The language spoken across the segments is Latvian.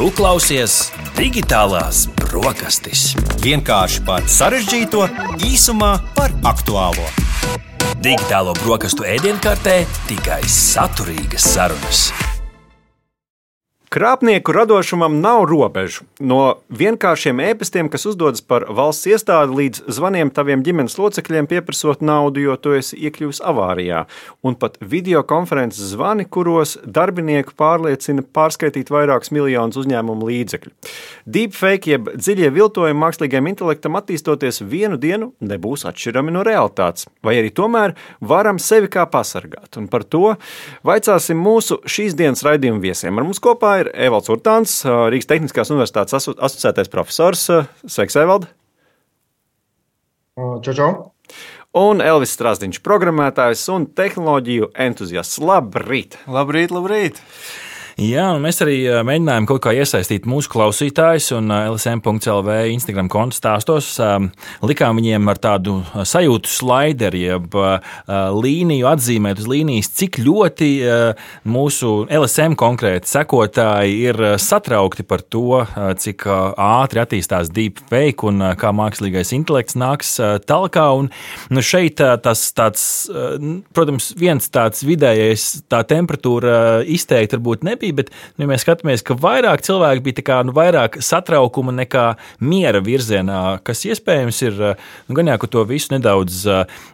Tu klausies digitālās brokastis. Vienkārši par sarežģīto, īsumā par aktuālo. Digitālo brokastu ēdienkartē tikai saturīgas sarunas. Krāpnieku radošumam nav robežu. No vienkāršiem ēpastiem, kas uzdodas par valsts iestādi, līdz zvaniem taviem ģimenes locekļiem, pieprasot naudu, jo tu esi iekļuvis avārijā. Un pat video konferences zvani, kuros darbinieku pārliecina pārskaitīt vairākus miljonus uzņēmumu līdzekļu. Deepfake, jeb dziļie viltojumi mākslīgajam intelektam attīstoties vienu dienu, nebūs atšķirami no realitātes. Vai arī tomēr varam sevi kā pasargāt? Un par to vaicāsim mūsu šīs dienas raidījuma viesiem. Ar mums kopā ir Evalds Urtāns, Rīgas Tehniskās Universitātes aso asociētais profesors. Sveiks, Evald! Čau, čau! Un Elvis Strasdiņš, programmētājs un tehnoloģiju entuziasts. Labrīt! Labrīt, labrīt! Jā, mēs arī mēģinājām kaut kā iesaistīt mūsu klausītājus un LSM.CLV Instagram konta stāstos. Likām viņiem ar tādu sajūtu slaideri, jeb līniju atzīmēt uz līnijas, cik ļoti mūsu LSM konkrēti sekotāji ir satraukti par to, cik ātri attīstās deepfake un kā mākslīgais intelekts nāks talkā. Un, nu, šeit tas tāds, protams, viens tāds vidējais tā temperatūra izteikti varbūt nebija bija, bet nu, ja mēs skatāmies, ka vairāk cilvēki bija kā, nu, vairāk satraukuma nekā miera virzienā, kas iespējams ir nu, gan jau, ka to visu nedaudz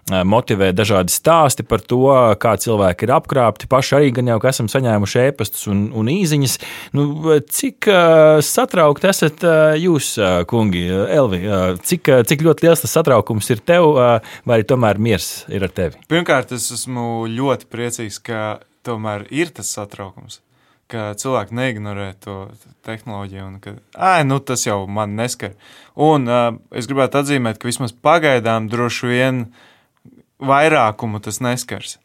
motivē dažādi stāsti par to, kā cilvēki ir apkrāpti. Paši arī gan jau, ka esam saņēmuši ēpastus un, un īziņas. Nu, cik satraukti esat jūs, kungi, Elvi? Cik, cik ļoti liels tas satraukums ir tev, vai arī tomēr miers ir ar tevi? Pirmkārt, es esmu ļoti priecīgs, ka tomēr ir tas satraukums ka cilvēki neignorē to tehnoloģiju, un ka ai, nu, tas jau man neskar. Un uh, es gribētu atzīmēt, ka vismaz pagaidām droši vien vairākumu tas neskars.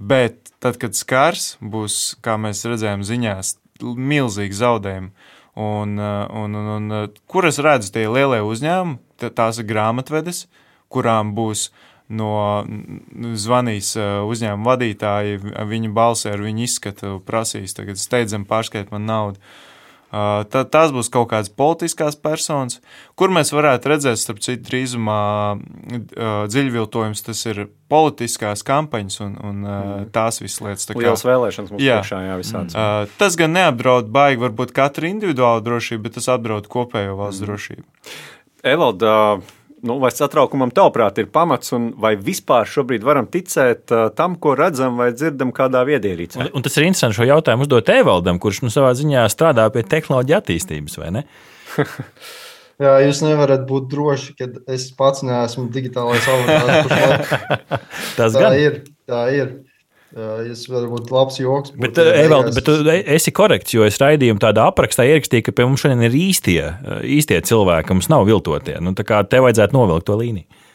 Bet tad, kad skars, būs, kā mēs redzējām, ziņās, milzīgi zaudējumi. Un, un, un, un kur es redzu tie lielie uzņēmumi, tās ir grāmatvedes, kurām būs uh, no zvanīs uzņēmuma vadītāji, viņu balsi ar viņu izskatu prasīs, tagad steidzam pārskait man naudu. Tā, tās būs kaut kādas politiskās personas, kur mēs varētu redzēt, starp citu, drīzumā dziļviltojums, tas ir politiskās kampaņas un, un mm. tās visas lietas. Tā kā Lielas vēlēšanas mums jā. priekšā, jā, visāds. Mm. Tas gan neapdraud baigi varbūt katru individuālu drošību, bet tas apdraud kopējo valsts mm. drošību. Evalda, nu, vai satraukumam tavuprāt ir pamats, un vai vispār šobrīd varam ticēt uh, tam, ko redzam vai dzirdam kādā viedierīcē? Un, un tas ir interesanti šo jautājumu uzdot Evaldam, kurš nu, savā ziņā strādā pie tehnoloģija attīstības, vai ne? Jā, jūs nevarat būt droši, ka es pats neesmu digitālais avatārs. tas tā gan ir. Tā ir. Tas var būt labs joks. Bet, Evalda, bet tu esi korekts, jo es raidījumu tādā aprakstā ierakstīju, ka pie mums šodien ir īstie, īstie cilvēki, mums nav viltotie. Nu, tā kā tev vajadzētu novilkt to līniju.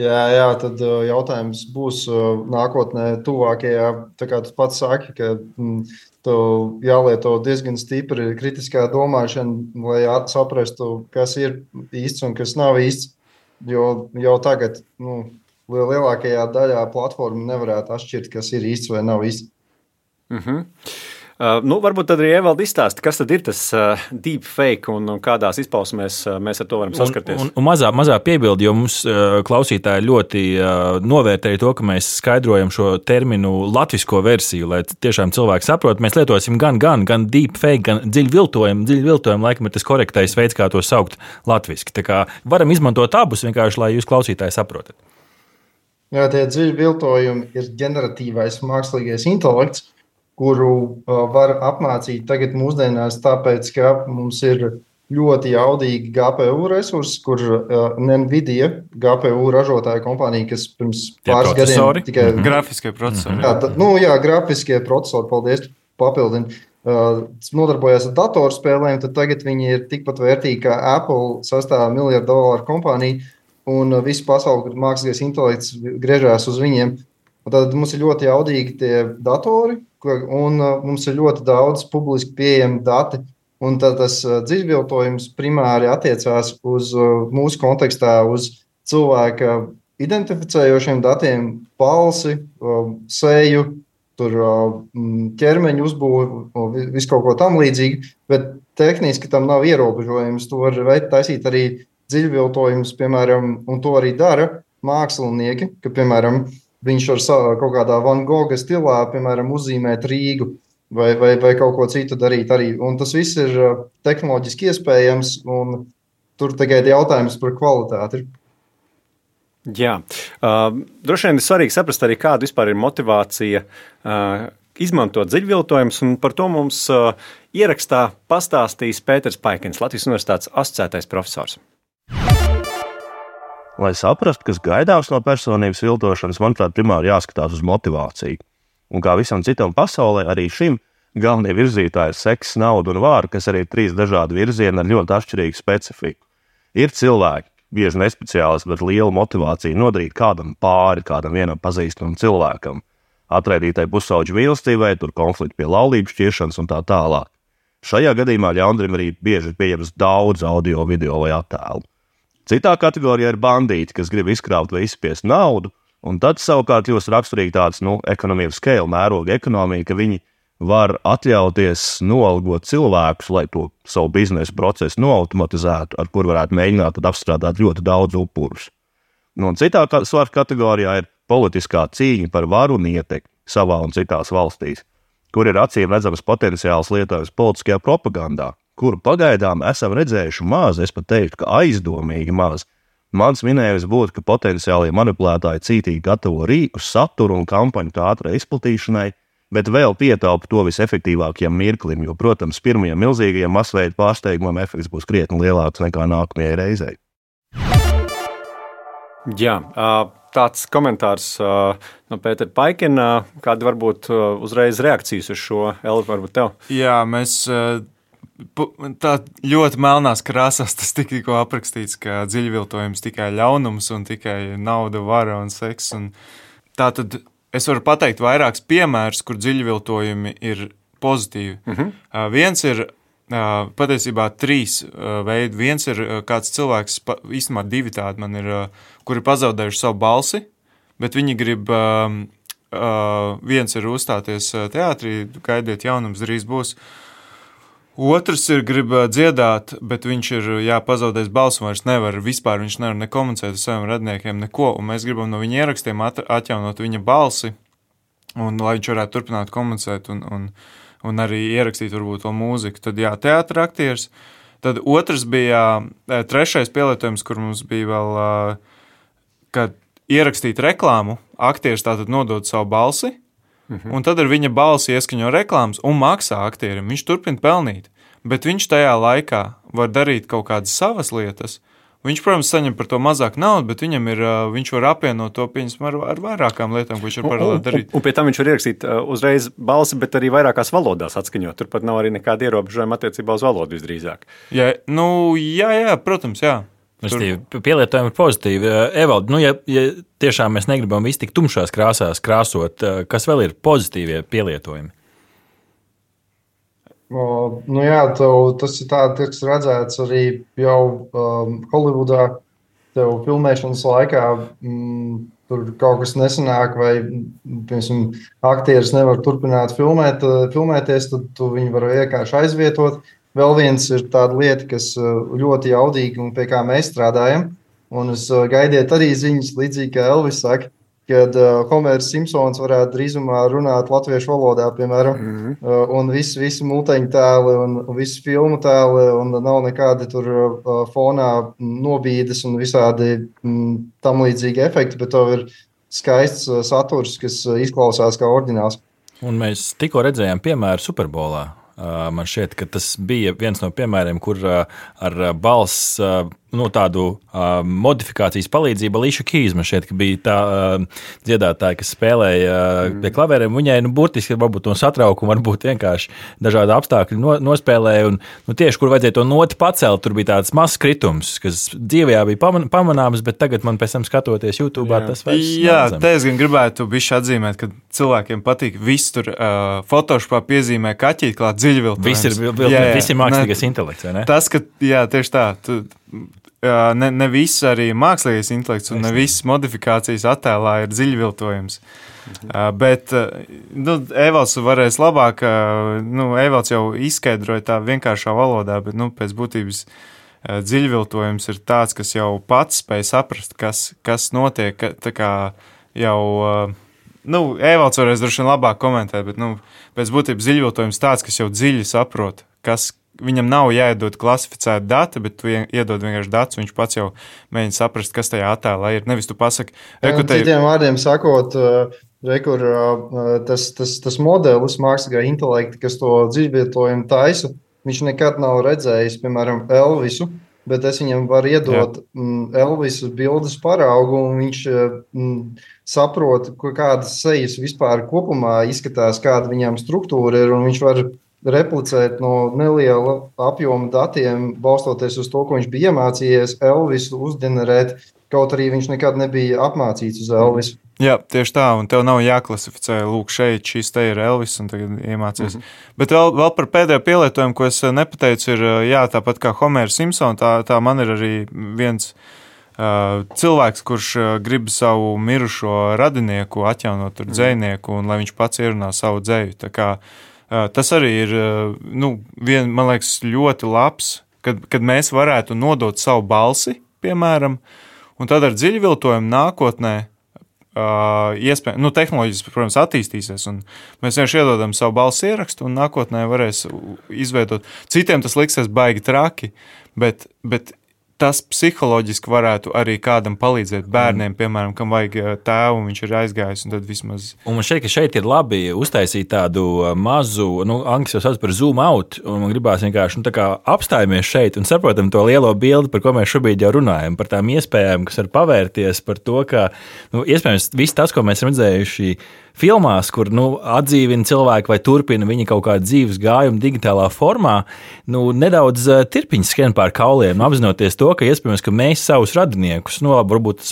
Jā, jā, tad jautājums būs nākotnē, tuvākajā. Tā kā tu pats saki, ka mm, tu jālieto diezgan stipri kritiskā domāšana, lai saprastu, kas ir īsts un kas nav īsts. Jo jau tagad nu, lielākajā daļā platformu nevarētu atšķirt, kas ir īsts vai nav īsts. Uh -huh. Uh, nu, varbūt tad arī Evalda izstāsta, kas tad ir tas uh, deepfake un, un kādās izpausmēs uh, mēs ar to varam saskarties. Un, un, un mazā, mazā piebildi, jo mums uh, klausītāji ļoti uh, novērtēja to, ka mēs skaidrojam šo terminu latvisko versiju, lai tiešām cilvēki saprot. Mēs lietosim gan, gan, gan deepfake, gan dziļu viltojumu. Dziļu viltojumu laikam ir tas korektais veids, kā to saukt latviski. Tā kā varam izmantot abus vienkārši, lai jūs klausītāji saprotat. Jā, tie dziļi viltojumi ir ģeneratīvais mākslīgais intelekts, kuru uh, var apmācīt tagad mūsdienās, tāpēc, ka mums ir ļoti jaudīgi GPU resursi, kur uh, Nvidia, GPU ražotāja kompānija, kas pirms pāris gadiem tikai mm -hmm. grafiskie procesori. Jā, tā, nu, jā, grafiskie procesori, paldies, papildina. Uh, nodarbojas ar datorspēlēm, tad tagad viņi ir tikpat vērtīgi kā Apple sastāv miljardu dolāru kompānija un uh, visa pasaule, kur mākslīgais intelekts griežās uz viņiem. Tad mums ir ļoti jaudīgi tie datori, un uh, mums ir ļoti daudz publiski pieejami dati. Un tad tas uh, dziļviltojums primāri attiecās uz mūsu kontekstā, uz cilvēka identificējošiem datiem, balsi, seju, tur ķermeņa uzbūve, visu kaut ko tam līdzīgu, bet tehniski tam nav ierobežojums. To var taisīt arī dziļviltojumus, piemēram, un to arī dara mākslinieki, ka, piemēram, viņš var kaut kādā Van Gogha stilā, piemēram, uzzīmēt Rīgu vai, vai, vai kaut ko citu darīt arī. Un tas viss ir tehnoloģiski iespējams, un tur tikai jautājums par kvalitāti. Jā, uh, droši vien ir svarīgi saprast arī, kāda vispār ir motivācija uh, izmantot dziļviltojumus, un par to mums uh, ierakstā pastāstīs Pēters Paikins, Latvijas Universitātes asociētais profesors. Lai saprastu, kas gaidāms no personības viltošanas, manuprāt, primāri jāskatās uz motivāciju. Un kā visam citam pasaulē, arī šim galvenie virzītāji ir seks, nauda un vāra, kas arī ir trīs dažādi virzieni ar ļoti atšķirīgu specifiku. Ir cilvēki, bieži nespeciālisti, bet liela motivācija nodarīt kādam pāri, kādam vienam pazīstamam cilvēkam, atraidītai pusauģu mīlestībai, tur konflikti pie laulības šķiršanas un tā tālāk. Šajā gadījumā ļaundarim arī bieži ir pieejams daudz audio, video vai attēlu. Citā kategorijā ir bandīti, kas grib izkrāpt vai izspiest naudu, un tad savukārt jūs raksturīgi tāds nu, ekonomijas scale, mēroga ekonomija, ka viņi var atļauties noalgot cilvēkus, lai to savu biznesa procesu noautomatizētu, ar kur varētu mēģināt apstrādāt ļoti daudz upurus. Nu, un citā svara kategorijā ir politiskā cīņa par varu un ietekmi savā un citās valstīs, kur ir acīm redzams potenciāls lietojums politiskajā propagandā, kuru pagaidām esam redzējuši maz, es pat teiktu, ka aizdomīgi maz. Mans minējums būtu, ka potenciālie manipulētāji cītīgi gatavo rīkus, saturu un kampaņu tā ātrai izplatīšanai, bet vēl pietaupa to visefektīvākajam mirklim, jo, protams, pirmajam milzīgajam masveida pārsteigumam efekts būs krietni lielāks nekā nākamajai reizei. Jā, tāds komentārs no Pētera Paikina. Kāda varbūt uzreiz reakcijas uz šo Elvu varbūt tev? Jā, mēs tā ļoti melnās krāsās tas tikko aprakstīts, ka dziļviltojums tikai ļaunums un tikai nauda, vara un seks. Un tā tad es varu pateikt vairākus piemērus, kur dziļviltojumi ir pozitīvi. Mm -hmm. uh, viens ir uh, patiesībā trīs uh, veidi. Viens ir uh, kāds cilvēks, pa, īstenībā divi tādi man ir, uh, kuri pazaudējuši savu balsi, bet viņi grib. Uh, Uh, viens ir uzstāties teātrī, gaidiet, jaunums drīz būs. Uh, Otrs ir gribēt dziedāt, bet viņš ir jā, pazaudējis balsu, vairs nevar vispār, viņš nevar nekomunicēt ar saviem radniekiem, neko, mēs gribam no viņa ierakstiem at atjaunot viņa balsi, un lai viņš varētu turpināt komunicēt un, un, un arī ierakstīt varbūt to mūziku. Tad jā, teātra aktieris. Tad otrs bija trešais pielietojums, kur mums bija vēl, kad ierakstīt reklāmu, aktieris tātad nodod savu balsi, Mhm. Un tad ar viņa balsi ieskaņo reklāmas un maksā aktierim. Viņš turpina pelnīt, bet viņš tajā laikā var darīt kaut kādas savas lietas. Viņš, protams, saņem par to mazāk naudas, bet viņam ir, viņš var apvienot to ar, ar vairākām lietām, ko viņš var paralēli darīt. Un, un, un pie tam viņš var ierakstīt uzreiz balsi, bet arī vairākās valodās atskaņot. Turpat nav arī nekāda ierobežojuma attiecībā uz valodu visdrīzāk. Jā, nu, jā, jā, protams, jā. Pielietojumi ir pozitīvi. Evald, nu, ja, ja tiešām mēs negribam visu tik tumšās krāsās krāsot, kas vēl ir pozitīvie pielietojumi? O, nu jā, tev, tas ir tāds, kas redzēts arī jau um, Holivudā. Tev filmēšanas laikā mm, tur kaut kas nesanāk, vai piemēram, aktieris nevar turpināt filmēt, filmēties, tad tu viņu var vienkārši aizvietot. Vēl viens ir tāda lieta, kas uh, ļoti jaudīga un pie kā mēs strādājam. Un es uh, gaidiet arī ziņas, līdzīgi kā Elvis saka, kad uh, Homērs Simpsons varētu drīzumā runāt latviešu valodā, piemēram, mm -hmm. uh, un visi, visi mūteņu tēli un, visi filmu tēli, un nav nekādi tur uh, fonā nobīdes un visādi tam līdzīgi efekti, bet to ir skaists saturs, kas izklausās kā oriģināls. Un mēs tikko redzējām piemēru Superbolā. Man šķiet, ka tas bija viens no piemēriem, kur ar balss nu, tādu uh, modifikācijas palīdzību Līša šķiet, ka bija tā uh, dziedātāja, kas spēlēja uh, pie klavierēm. Viņai nu, burtiski varbūt no satraukuma, varbūt vienkārši dažādi apstākļi no, nospēlēja. Un, nu, tieši kur vajadzēja to noti pacelt, tur bija tāds mazs kritums, kas dzīvē bija paman, pamanāms, bet tagad man pēc tam skatoties YouTube, jā. tas vairs Jā, te es gan gribētu bišķi atzīmēt, ka cilvēkiem patīk viss tur uh, Photoshopā piezīmē kaķīt klāt dziļviltu. Viss ir. Viss ir mākslīgais intelekts, vai ne? Tas, ka, jā, tieši tā. Tu, ne, ne viss arī mākslīgais intelekts un ne visas modifikācijas attēlā ir dziļviltojums. Uh, bet nu, Evalds varēs labāk, nu, Evalds jau izskaidroja tā vienkāršā valodā, bet nu, pēc būtības dziļviltojums ir tāds, kas jau pats spēj saprast, kas, kas notiek. kā jau, nu, Evalds varēs droši vien labāk komentēt, bet nu, pēc būtības dziļviltojums tāds, kas jau dziļi saprot, kas. Viņam nav jāiedod klasificēta data, bet tu ie- iedod vienkārši datus. Viņš pats jau mēģina saprast, kas tajā attēlā ir. Nevis tu pasaki, Un rekrutēji. Citiem vārdiem sakot, uh, re, kur, uh, tas, tas, tas modelis, mākslīgā intelekta, kas to dzīvvietojumu taisa, viņš nekad nav redzējis, piemēram, Elvisu. Bet es viņam varu iedot mm, Elvisu bildes paraugu, un viņš mm, saprot, kādas sejas vispār kopumā izskatās, kāda viņām struktūra ir. un Viņš var replicēt no neliela apjoma datiem, balstoties uz to, ko viņš bija iemācījies, Elvisu uzģenerēt, kaut arī viņš nekad nebija apmācīts uz Elvisu. Jā, tieši tā, un tev nav jāklasificē, lūk, šeit šis te ir Elvis, un tagad iemācīties. Mm. -hmm. Bet vēl, vēl par pēdējo pielietojumu, ko es eh, nepateicu, ir, eh, jā, tāpat kā Homēra Simpsona, tā, tā man ir arī viens uh, cilvēks, kurš grib savu mirušo radinieku atjaunot ar dzējnieku, un lai viņš pats ierunā savu dzēju. Tas arī ir, nu, vien, man liekas, ļoti labs, kad, kad mēs varētu nodot savu balsi, piemēram, un tad ar dziļviltojumu nākotnē iespēja, nu, tehnoloģijas, protams, attīstīsies, un mēs vienkārši iedodam savu balsu ierakstu, un nākotnē varēs izveidot. Citiem tas liksies baigi traki, bet, bet tas psiholoģiski varētu arī kādam palīdzēt. Bērniem, piemēram, kam vajag tēvu, viņš ir aizgājis, un tad vismaz. Un man ka šeit ir labi uztaisīt tādu mazu, nu, angļu jau sauc par zoom out. un Man gribās vienkārši nu, apstājamies šeit un saprotam to lielo bildi, par ko mēs šobrīd jau runājam. Par tām iespējām, kas var pavērties, par to, ka nu, iespējams viss tas, ko mēs esam redzējuši filmās, kur nu, atdzīvina cilvēku vai turpina viņa kaut kādu dzīves gājumu digitālā formā, nu, nedaudz uh, tirpiņas skrien pār kauliem, apzinoties to, ka iespējams, ka mēs savus radiniekus, nu, varbūt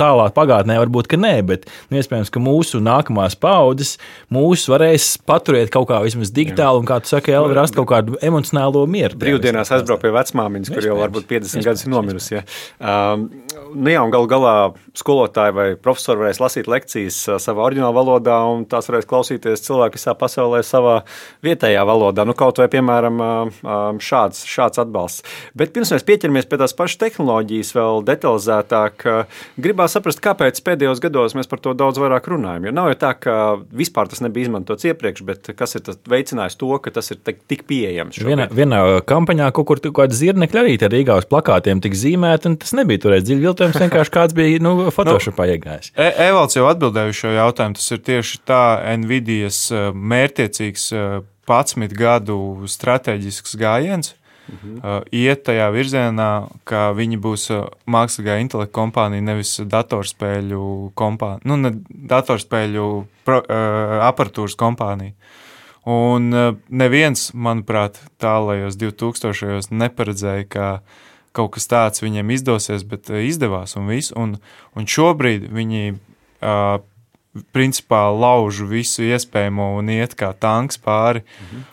tālāk pagātnē, varbūt, ka nē, bet nu, iespējams, ka mūsu nākamās paudzes mūs varēs paturēt kaut kā vismaz digitāli, un, kā tu saki, Elvi, rast kaut kādu emocionālo mieru. Brīvdienās visā aizbraukt pie vecmāmiņas, kur jau varbūt 50 Iespējams, gadus ir nomirusi. Ja. Um, nu jā, un gal galā skolotāji vai profesori varēs lasīt lekcijas savā oriģinālā valodā, un tās varēs klausīties cilvēki visā pasaulē savā vietējā valodā. Nu, kaut vai, piemēram, šāds, šāds atbalsts. Bet pirms mēs pieķeramies pie tās pašas tehnoloģijas vēl detalizētāk, gribās saprast, kāpēc pēdējos gados mēs par to daudz vairāk runājam. Jo nav jau tā, ka vispār tas nebija izmantots iepriekš, bet kas ir veicinājis to, ka tas ir tik- tik pieejams. šobrīd? Vienā, vienā kampaņā kaut kur tur kāda zirnekļa arī ar Rīgā uz plakātiem tika zīmēta, un tas nebija toreiz dziļi viltojums. Vienkārši kāds bija nu, Photoshopā iegājis. E Evalds jau atbildēja šo jautājumu. Tas ir tieši tā Nvidias uh, mērķiecīgs uh, 11 gadu strateģisks gājiens. Mhm. Uh, iet tajā virzienā, ka viņi būs uh, mākslīgā intelekta kompānija, nevis datorspēļu kompānija, nu, ne datorspēļu pro, uh, aparatūras kompānija. Un neviens, manuprāt, tālajos 2000. neparedzēja, ka kaut kas tāds viņiem izdosies, bet izdevās un viss. Un, un šobrīd viņi uh, principā lauž visu iespējamo un iet kā tanks pāri.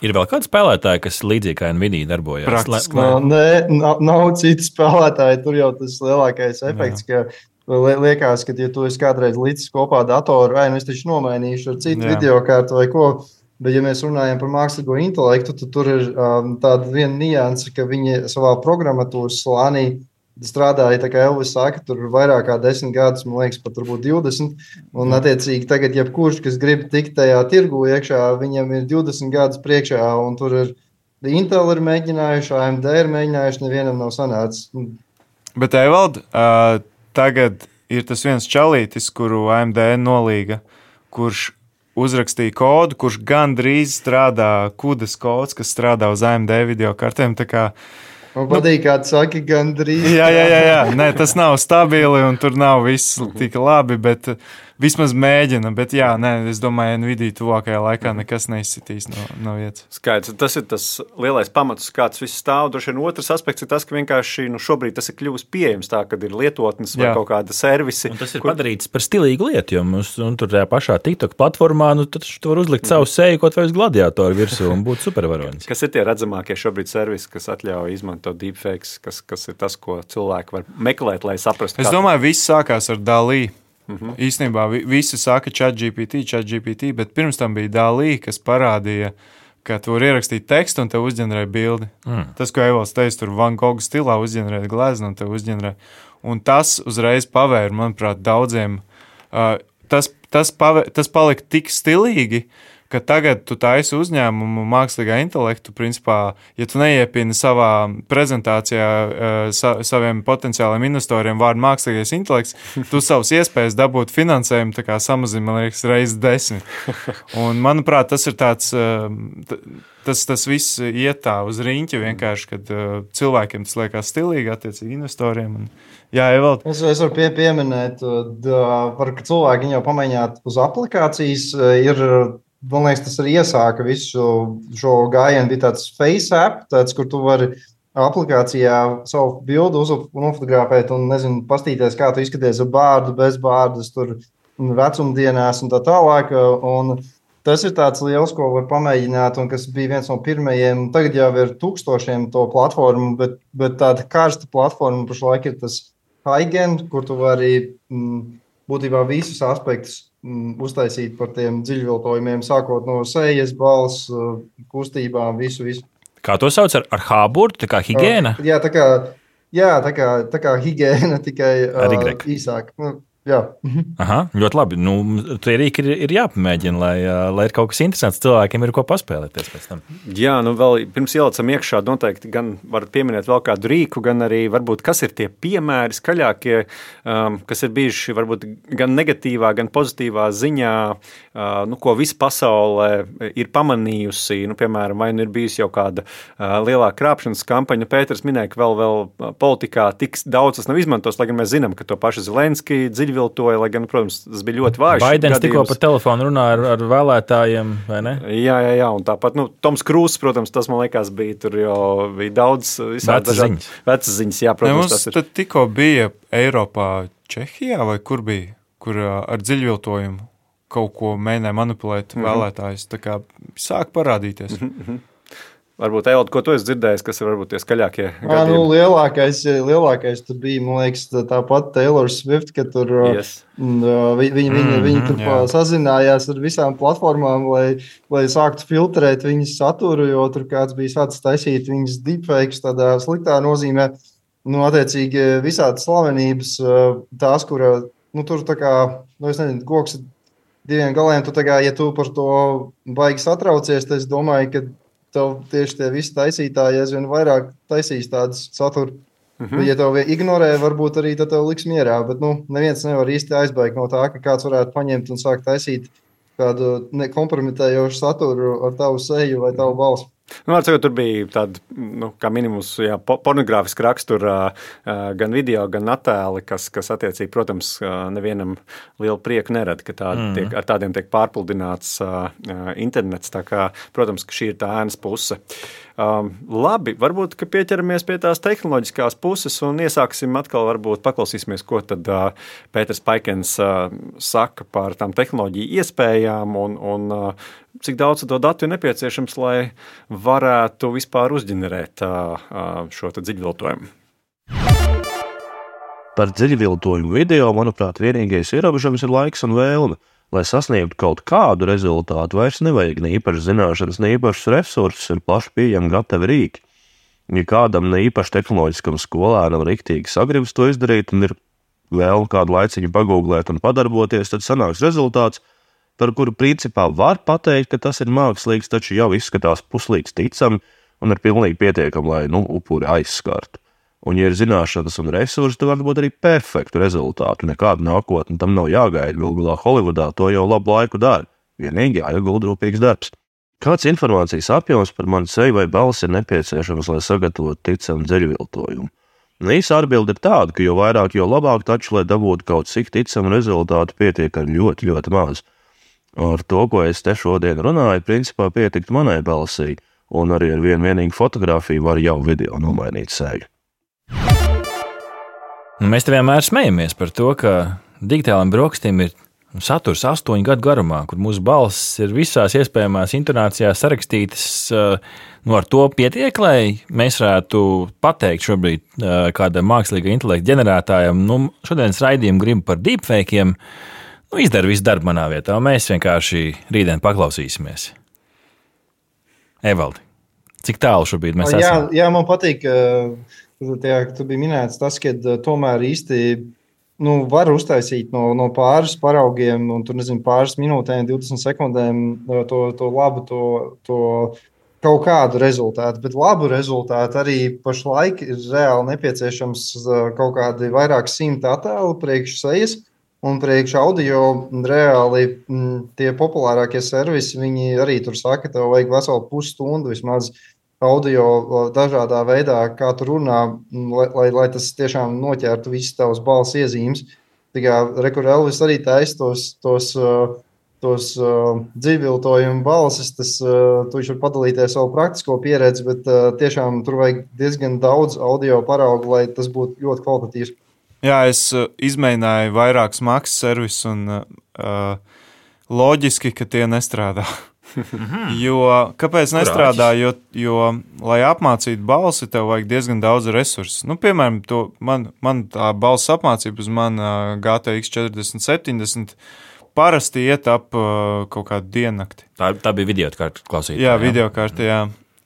Ir vēl kādi spēlētāji, kas līdzīgi kā Nvidia darbojas. Praktiski Lai- No, nē, nav, nav citu spēlētāju. Tur jau tas lielākais efekts, ka li- liekas, ka, ja tu esi kādreiz līdzi kopā datoru, vai nu es taču nomainīšu ar citu Jā. video kārtu vai ko. Bet, ja mēs runājam par mākslīgo intelektu, tad tur ir um, tāda viena nianse, ka viņi savā programmatūras slānī strādāja, tā kā Elvis saka, tur ir vairāk kā desmit gadus, man liekas, pat varbūt 20. Un, attiecīgi, tagad, jebkurš, kas grib tikt tajā tirgu iekšā, viņam ir 20 gadus priekšā, un tur ir Intel ir mēģinājuši, AMD ir mēģinājuši, nevienam nav sanācis. Bet, Evald, uh, tagad ir tas viens čalītis, kuru AMD nolīga, kurš uzrakstīja kodu, kurš gandrīz strādā kudas kods, kas strādā uz AMD video kartēm. tā kā Man patīk, kā tu saki, gandrīz. Jā, jā, jā, jā. Nē, tas nav stabili un tur nav viss tik labi, bet uh, vismaz mēģina. Bet, jā, nē, es domāju, Nvidia tuvākajā laikā nekas neizsitīs no, no vietas. Skaidrs, tas ir tas lielais pamats, kāds viss stāv. Droši vien otrs aspekts ir tas, ka vienkārši nu, šobrīd tas ir kļuvis pieejams tā, kad ir lietotnes vai Jā. kaut kāda servisi. Un tas ir kur... padarīts par stilīgu lietu, jo mums un tur tajā pašā TikTok platformā nu, tad tu vari uzlikt savu seju kaut vai uz gladiatoru virsū un būt supervaronis. Kas ir tie redzamākie šobrīd servisi, kas ļauj izmantot deepfakes, kas, kas ir tas, ko cilvēki var meklēt, lai saprastu? Es kā- domāju, viss sākās ar Dalī. Mhm. Īstenībā vi, visi saka, ChatGPT, ChatGPT, bet pirms tam bija Dālī, kas parādīja, ka tu vari ierakstīt tekstu un tev uzģenerē bildi. Mm. Tas, ko Evols teica, tur Van Gogh stilā uzģenerē gleznu un tev uzģenerē. Un tas uzreiz pavēra, manuprāt, daudziem. Uh, tas, tas, pavē, tas palika tik stilīgi, uh, ka tagad tu taisi uzņēmumu mākslīgā intelektu, principā, ja tu neiepini savā prezentācijā uh, sa, saviem potenciāliem investoriem vārdu mākslīgais intelekts, tu savus iespējas dabūt finansējumu samazini, man liekas, reizes desmit. Un, manuprāt, tas ir tāds. Uh, tas, tas viss iet tā uz rīņķa vienkārši, kad uh, cilvēkiem tas liekas stilīgi, attiecīgi investoriem. Un, jā, Evald. es, es varu pie, pieminēt, par, ka cilvēki jau pamēģināt uz aplikācijas. Ir man liekas, tas arī iesāka visu šo, gājienu. Bija tāds face app, tāds, kur tu vari aplikācijā savu bildi uzfotografēt un, nezinu, pastīties, kā tu izskaties ar bārdu, bez bārdas, tur vecumdienās un tā tālāk. Un tas ir tāds liels, ko var pamēģināt, un kas bija viens no pirmajiem. Tagad jau ir tūkstošiem to platformu, bet, bet tāda karsta platforma pašlaik ir tas Haigen, kur tu vari mm, būtībā visus aspektus uztaisīt par tiem dziļviltojumiem, sākot no sejas, balss, kustībām, visu. visu. Kā to sauc ar, ar hāburtu, tā kā higiēna? Uh, jā, tā kā, jā, tā kā, tā kā higiēna, tikai uh, īsāk. Nu, Jā. Mhm. Aha, ļoti labi. Nu, tie rīki ir, ir jāpamēģina, lai, lai ir kaut kas interesants. Cilvēkiem ir ko paspēlēties pēc tam. Jā, nu vēl pirms ielicam iekšā, noteikti gan var pieminēt vēl kādu rīku, gan arī varbūt kas ir tie piemēri skaļākie, um, kas ir bijuši varbūt gan negatīvā, gan pozitīvā ziņā, uh, nu, ko visa pasaule ir pamanījusi. Nu, piemēram, vai nu ir bijusi jau kāda uh, lielāka krāpšanas kampaņa. Pēters minēja, ka vēl, vēl politikā tik daudz tas nav izmantos, lai gan mēs zinām, ka to pašu Zelenski dziļi izviltoja, lai gan, protams, tas bija ļoti vājš. Baidens tikko pa telefonu runāja ar, ar vēlētājiem, vai ne? Jā, jā, jā, un tāpat, nu, Toms Krūss, protams, tas man liekas bija tur jau bija daudz visādi ziņas. Vecas ziņas, jā, protams. Ne, mums tad tikko bija Eiropā, Čehijā vai kur bija, kur ar dziļviltojumu kaut ko mēģināja manipulēt mm -hmm. vēlētājus. Tā kā sāk parādīties. Mm -hmm. Varbūt, Eilda, ko tu esi dzirdējis, kas ir varbūt tie skaļākie? Jā, nu, lielākais, lielākais tur bija, man liekas, tāpat Taylor Swift, ka tur yes. viņi, viņi, viņi, mm, viņi tur jā. sazinājās ar visām platformām, lai, lai sāktu filtrēt viņas saturu, jo tur kāds bija sācis taisīt viņas deepfakes tādā sliktā nozīmē. Nu, attiecīgi, visādas slavenības, tās, kur nu, tur tā kā, nu, es nezinu, goks diviem galiem, tu tā kā, ja tu par to baigi satraucies, tad es domāju, ka tev tieši tie visi taisītāji aizvien vairāk taisīs tādas satura. Mm -hmm. Ja tev ignorē, varbūt arī tev liks mierā, bet nu, neviens nevar īsti aizbēgt no tā, ka kāds varētu paņemt un sākt taisīt kādu kompromitējošu saturu ar tavu seju vai tavu balsi. Nu, sakot, tur bija tāda, nu, minimums, jā, pornogrāfiska rakstura, gan video, gan attēli, kas, kas attiecīgi, protams, nevienam lielu prieku nerada, ka tā, mm. tiek, ar tādiem tiek pārpludināts internets. Kā, protams, ka šī ir tā ēnas puse. Um, labi, varbūt pieķeramies pie tās tehnoloģiskās puses un iesāksim atkal, varbūt paklausīsimies, ko tad uh, Pēters Paikens uh, saka par tām tehnoloģiju iespējām un, un uh, cik daudz to datu ir nepieciešams, lai varētu vispār uzģenerēt šo dziļviltojumu. Par dziļviltojumu video, manuprāt, vienīgais ierobežojums ir laiks un vēlme. Lai sasniegtu kaut kādu rezultātu, vairs nevajag ne īpašas zināšanas, ne īpašas resursus, ir plaši pieejami gatavi rīki. Ja kādam ne īpaši tehnoloģiskam skolēnam rīktīgi sagribas to izdarīt un ir vēl kādu laiciņu pagūglēt un padarboties, tad sanāks rezultāts, par kuru principā var pateikt, ka tas ir mākslīgs, taču jau izskatās puslīdz ticami un ir pilnīgi pietiekami, lai nu, upuri aizskartu. Un, ja ir zināšanas un resursi, tad var būt arī perfektu rezultātu. Nekāda nākotne tam nav jāgaida. Galu galā Holivudā to jau labu laiku dara. Vienīgi jāiegulda rūpīgs darbs. Kāds informācijas apjoms par mani seju vai balsi ir nepieciešams, lai sagatavotu ticamu dziļviltojumu? Un īsa atbilde ir tāda, ka jo vairāk, jo labāk, taču, lai dabūtu kaut cik ticamu rezultātu, pietiek ar ļoti, ļoti maz. Ar to, ko es te šodien runāju, principā pietikt manai balsī, un arī ar vienu vienīgu fotografiju var jau video nomainīt seju. Mēs te vienmēr smejamies par to, ka digitālajiem brokastīm ir saturs astoņu gadu garumā, kur mūsu balss ir visās iespējamās intonācijās sarakstītas Nu, ar to pietiek, lai mēs varētu pateikt šobrīd uh, kādam mākslīgā intelekta ģenerētājam, nu, šodienas raidījumu gribu par deepfakiem. Nu, izdara visu darbu manā vietā, un mēs vienkārši rītdien paklausīsimies. Evaldi, cik tālu šobrīd mēs jā, esam? Jā, man patīk, ka tu biji minēts tas, ka tomēr īsti nu, var uztaisīt no, no pāris paraugiem, un tur nezinu, pāris minūtēm, 20 sekundēm to, to labu, to, to kaut kādu rezultātu. Bet labu rezultātu arī pašlaik ir reāli nepieciešams kaut kādi vairāk simti attēlu priekš sejas. Un priekš audio reāli m, tie populārākie servisi, viņi arī tur saka, ka tev vajag veselu pusstundu vismaz audio dažādā veidā, kā tu runā, lai, lai, lai tas tiešām noķertu visas tavas balss iezīmes. Tikai Rekurēlis arī taisa tos, tos, tos uh, dzīviltojumu balsis, tas uh, viņš var padalīties savu praktisko pieredzi, bet uh, tiešām tur vajag diezgan daudz audio paraugu, lai tas būtu ļoti kvalitatīvs. Jā, es uh, izmēģināju vairākus maksas servisus, un uh, loģiski, ka tie nestrādā. jo, kāpēc nestrādā? Jo, jo, lai apmācītu balsi, tev vajag diezgan daudz resursu. Nu, piemēram, man, man tā balss apmācība uz mana GTX 40, 70 parasti iet ap uh, kaut kādu diennakti. Tā, tā bija video kārta klausītāja. Jā, video kārta, jā.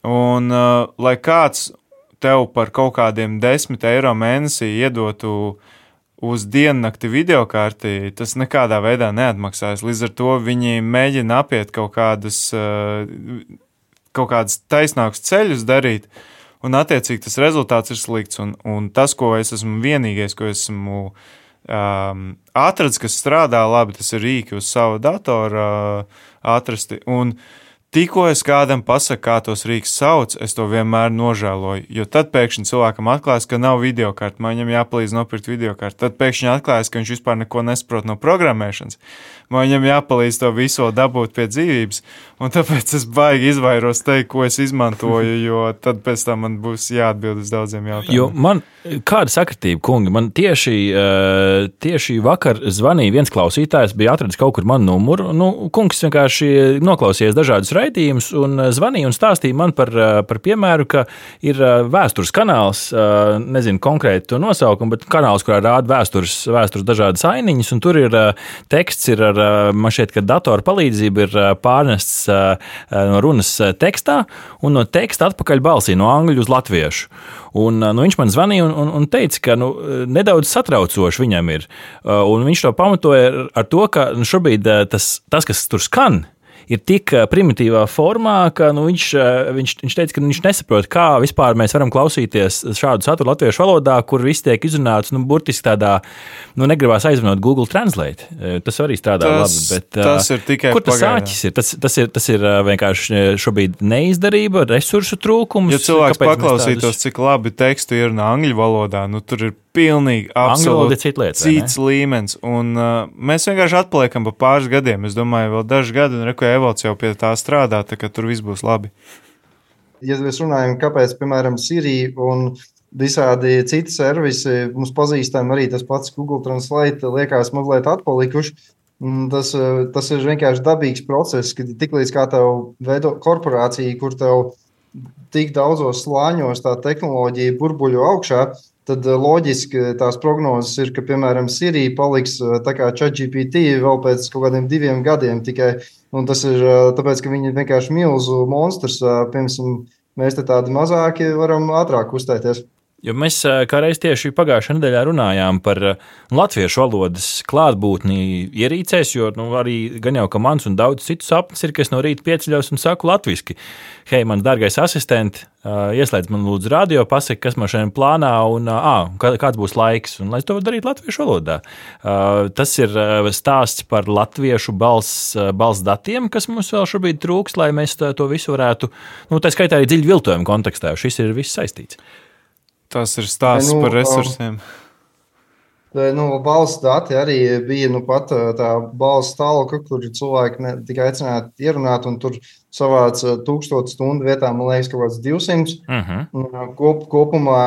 Un, uh, lai kāds tev par kaut kādiem 10 eiro mēnesī iedotu uz diennakti video kārtī, tas nekādā veidā neatmaksājas. Līdz ar to viņi mēģina apiet kaut kādus, kaut kādus taisnākus ceļus darīt, un attiecīgi tas rezultāts ir slikts. Un, un tas, ko es esmu vienīgais, ko esmu um, atradzis, kas strādā labi, tas ir rīki uz savu datoru uh, atrasti. Un, Tikko es kādam pasaku, kā tos rīks sauc, es to vienmēr nožēloju. Jo tad pēkšņi cilvēkam atklājas, ka nav video kārta, man viņam jāpalīdz nopirkt video kārtu. Tad pēkšņi atklājas, ka viņš vispār neko nesaprot no programmēšanas. Man viņam jāpalīdz to visu dabūt pie dzīvības. Un tāpēc es baigi izvairos teikt, ko es izmantoju, jo tad pēc tam man būs jāatbild uz daudziem jautājumiem. Jo man kāda sakritība, kungi, man tieši, tieši vakar zvanīja viens klausītājs, bija atradis kaut kur manu numuru. Nu, kungs vienkārši noklausījās dažādus raidījumus un zvanīja un stāstīja man par, par piemēru, ka ir vēstures kanāls, nezinu konkrēti to nosaukumu, bet kanāls, kurā rāda vēstures, vēstures dažādas ainiņas, un tur ir teksts ir ar, man šķiet, ka datora palīdzība ir pārnests no runas tekstā un no teksta atpakaļ balsī no angļu uz latviešu. Un, nu, viņš man zvanīja un, un, un teica, ka nu, nedaudz satraucoši viņam ir. Un viņš to pamatoja ar to, ka nu, šobrīd tas, tas, kas tur skan, ir tik primitīvā formā, ka nu, viņš, viņš, viņš teica, ka viņš nesaprot, kā vispār mēs varam klausīties šādu saturu latviešu valodā, kur viss tiek izrunāts nu, burtiski tādā, nu, negribās aizvanot Google Translate. Tas arī strādā tas, labi. Bet, tas ir tikai kur tas āķis ir? Tas, tas ir? tas ir vienkārši šobrīd neizdarība, resursu trūkums. Ja cilvēks paklausītos, tādus- cik labi teksti ir no angļu valodā, nu tur ir pilnīgi absolūti cita lieta, cits līmenis. Un, uh, mēs vienkārši atpaliekam pa pāris gadiem. Es domāju, vēl daži gadi, un reko evolūcija jau pie tā strādā, tā ka tur viss būs labi. ja mēs runājam, kāpēc, piemēram, Sirija un visādi citi servisi mums pazīstami, arī tas pats Google Translate liekas mazliet atpalikuši. Tas, eh, tas ir vienkārši dabīgs process, kad tiklīdz kā tev veido korporācija, kur tev tik daudzos slāņos tā tehnoloģija burbuļo augšā, tad eh, loģiski tās prognozes ir, ka, piemēram, Sirija paliks eh, tā kā ChatGPT vēl pēc kaut kādiem diviem gadiem tikai. Tas ir eh, tāpēc, ka viņi ir vienkārši milzu monstrs. Piemēram, mēs te tādi mazāki varam ātrāk uzstāties. Jo mēs eh, kā reiz tieši pagājušajā nedēļā runājām par latviešu valodas klātbūtni ierīcēs, jo nu, arī gan jau ka mans un daudz citu sapnis ir, ka es no rīta pieceļos un saku latviešu. Hei, mans dārgais asistent, eh, ieslēdz man lūdzu radio, pasaki, kas man šodien plānā un kā- kāds būs laiks, un lai es to varu darīt latviešu valodā. Tas ir stāsts par latviešu balss, balss datiem, kas mums vēl šobrīd trūks, lai mēs to visu varētu, nu, tā skaitā arī dziļu viltojumu kontekstā, jo šis ir viss saistīts. Tas ir stāsts nu, par resursiem. Tā, Nu, balss dati arī bija nu, pat ā, tā balss talka, kur cilvēki ne, tika aicināti ierunāt, un tur savāca tūkstošu stundu vietā, man liekas, kaut kāds 200. Uh -huh. Un, Kop, kopumā,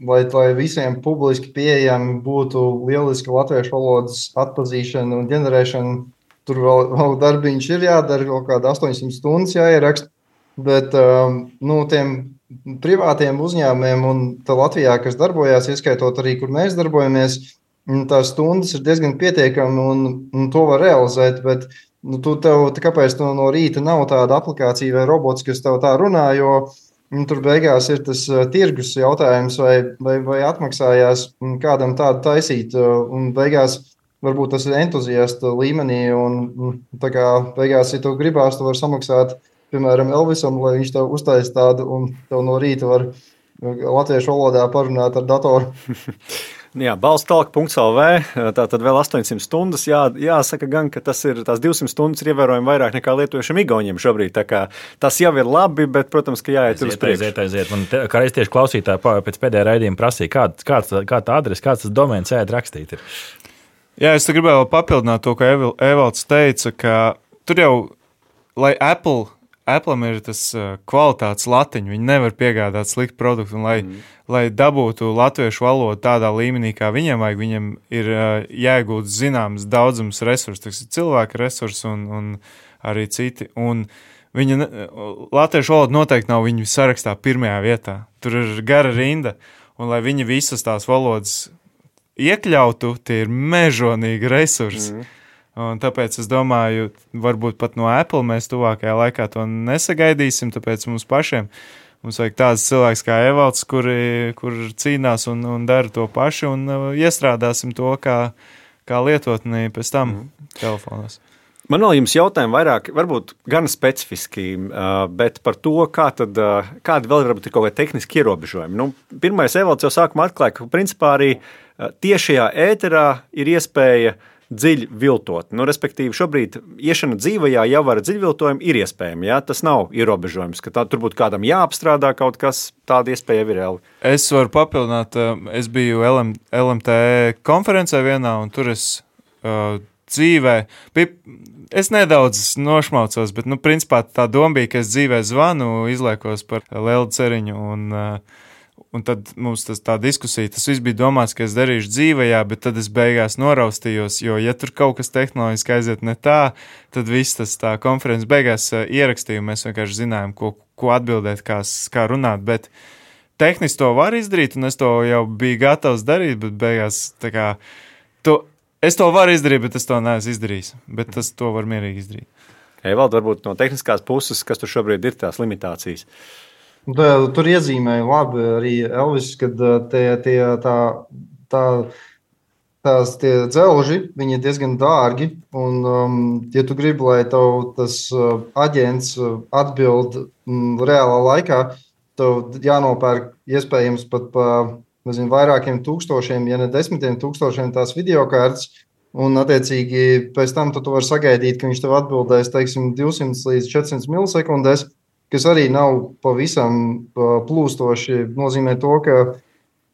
lai, lai visiem publiski pieejami būtu lieliska latviešu valodas atpazīšana un ģenerēšana, tur vēl, vēl darbiņš ir jādara, kaut kāda 800 stundas jāieraksta. bet um, nu, tiem privātiem uzņēmumiem un Latvijā, kas darbojās, ieskaitot arī, kur mēs darbojamies, tās stundas ir diezgan pietiekami un, un to var realizēt. Bet, nu, tu tev, kāpēc tu no rīta nav tāda aplikācija vai robots, kas tev tā runā? Jo, Nu, tur beigās ir tas uh, tirgus jautājums, vai, vai, vai atmaksājās kādam tādu taisīt. Uh, un beigās varbūt tas ir entuziasta līmenī. Un, tā kā beigās, ja tu gribās, tu vari samaksāt, piemēram, Elvisam, lai viņš tev uztaisītu tādu, un tev no rīta var latviešu valodā parunāt ar datoru. Jā, balstalk.lv. Tā tad vēl 800 stundas. Jā, jāsaka, gan, ka tas ir tās 200 stundas ir ievērojami vairāk nekā lietuviešiem igauniem šobrīd. Tas jau ir labi, bet, protams, ka jāiet uz priekšu. Aiziet, aiziet. Man te, kā es tieši klausītāji pēc pēdējā raidījuma prasīju, kāds, kāds, kā tā adrese, kāds tas domēns ēd rakstīt. Ir. Jā, es gribēju papildināt to, ko Evalds teica, ka tur jau, lai Apple Apple ir tas kvalitātes latiņš. Viņi nevar piegādāt sliktu produktu. Un, lai, mm. lai dabūtu latviešu valodu tādā līmenī, kā viņiem vajag, viņam ir jāiegūt zināms daudzums resursu, tas ir cilvēka resursi un, un arī citi. Un viņa latviešu valoda noteikti nav viņu sarakstā pirmajā vietā. Tur ir gara rinda, un lai viņi visas tās valodas iekļautu, tie ir mežonīgi resursi. Mm. Un tāpēc es domāju, varbūt pat no Apple mēs tuvākajā laikā to nesagaidīsim. Tāpēc mums pašiem mums vajag tāds cilvēks kā Evalds, kuri, kur cīnās un, un dara to pašu, un uh, iestrādāsim to kā, kā lietotni pēc tam mm. telefonos. Man vēl jums jautājumi vairāk, varbūt gan specifiski, uh, bet par to, kā tad, uh, kādi vēl varbūt ir kaut kādi tehniski ierobežojumi. Nu, pirmais evolūcija jau sākumā atklāja, ka principā arī tiešajā ēterā ir iespēja uh, dziļi viltot. Nu, respektīvi, šobrīd iešana dzīvajā jau ar dziļviltojumu ir iespējama. Ja? Tas nav ierobežojums, ka tā, tur būtu kādam jāapstrādā kaut kas, tāda iespēja ir reāli. Es varu papildināt, es biju LM, LMT konferencē vienā, un tur es uh, dzīvē. Bija, es nedaudz nošmaucos, bet, nu, principā tā doma bija, ka es dzīvē zvanu, izliekos par lielu ceriņu. Un, uh, Un tad mums tas tā diskusija, tas viss bija domāts, ka es darīšu dzīvajā, bet tad es beigās noraustījos, jo, ja tur kaut kas tehnoloģiski aiziet ne tā, tad viss tas tā konferences beigās uh, ierakstīja, mēs vienkārši zinājām, ko, ko atbildēt, kā, kā runāt, bet tehniski to var izdarīt, un es to jau biju gatavs darīt, bet beigās tā kā, to, es to varu izdarīt, bet es to neesmu izdarījis, bet tas to var mierīgi izdarīt. Evalda, varbūt no tehniskās puses, kas tur šobrīd ir tās limitācijas? Uh, Tā, tur iezīmēja labi arī Elvis, kad tie, tie, tā, tā, tās dzelži ir diezgan dārgi. Un, um, ja tu gribi, lai tev tas aģents atbild mm, reālā laikā, tev jānopērk iespējams pat pa nezinu, vairākiem tūkstošiem, ja ne desmitiem tūkstošiem tās video kārtas. Un, attiecīgi, pēc tam tu vari sagaidīt, ka viņš tev atbildēs teiksim, 200 līdz 400 milisekundēs kas arī nav pavisam plūstoši, nozīmē to, ka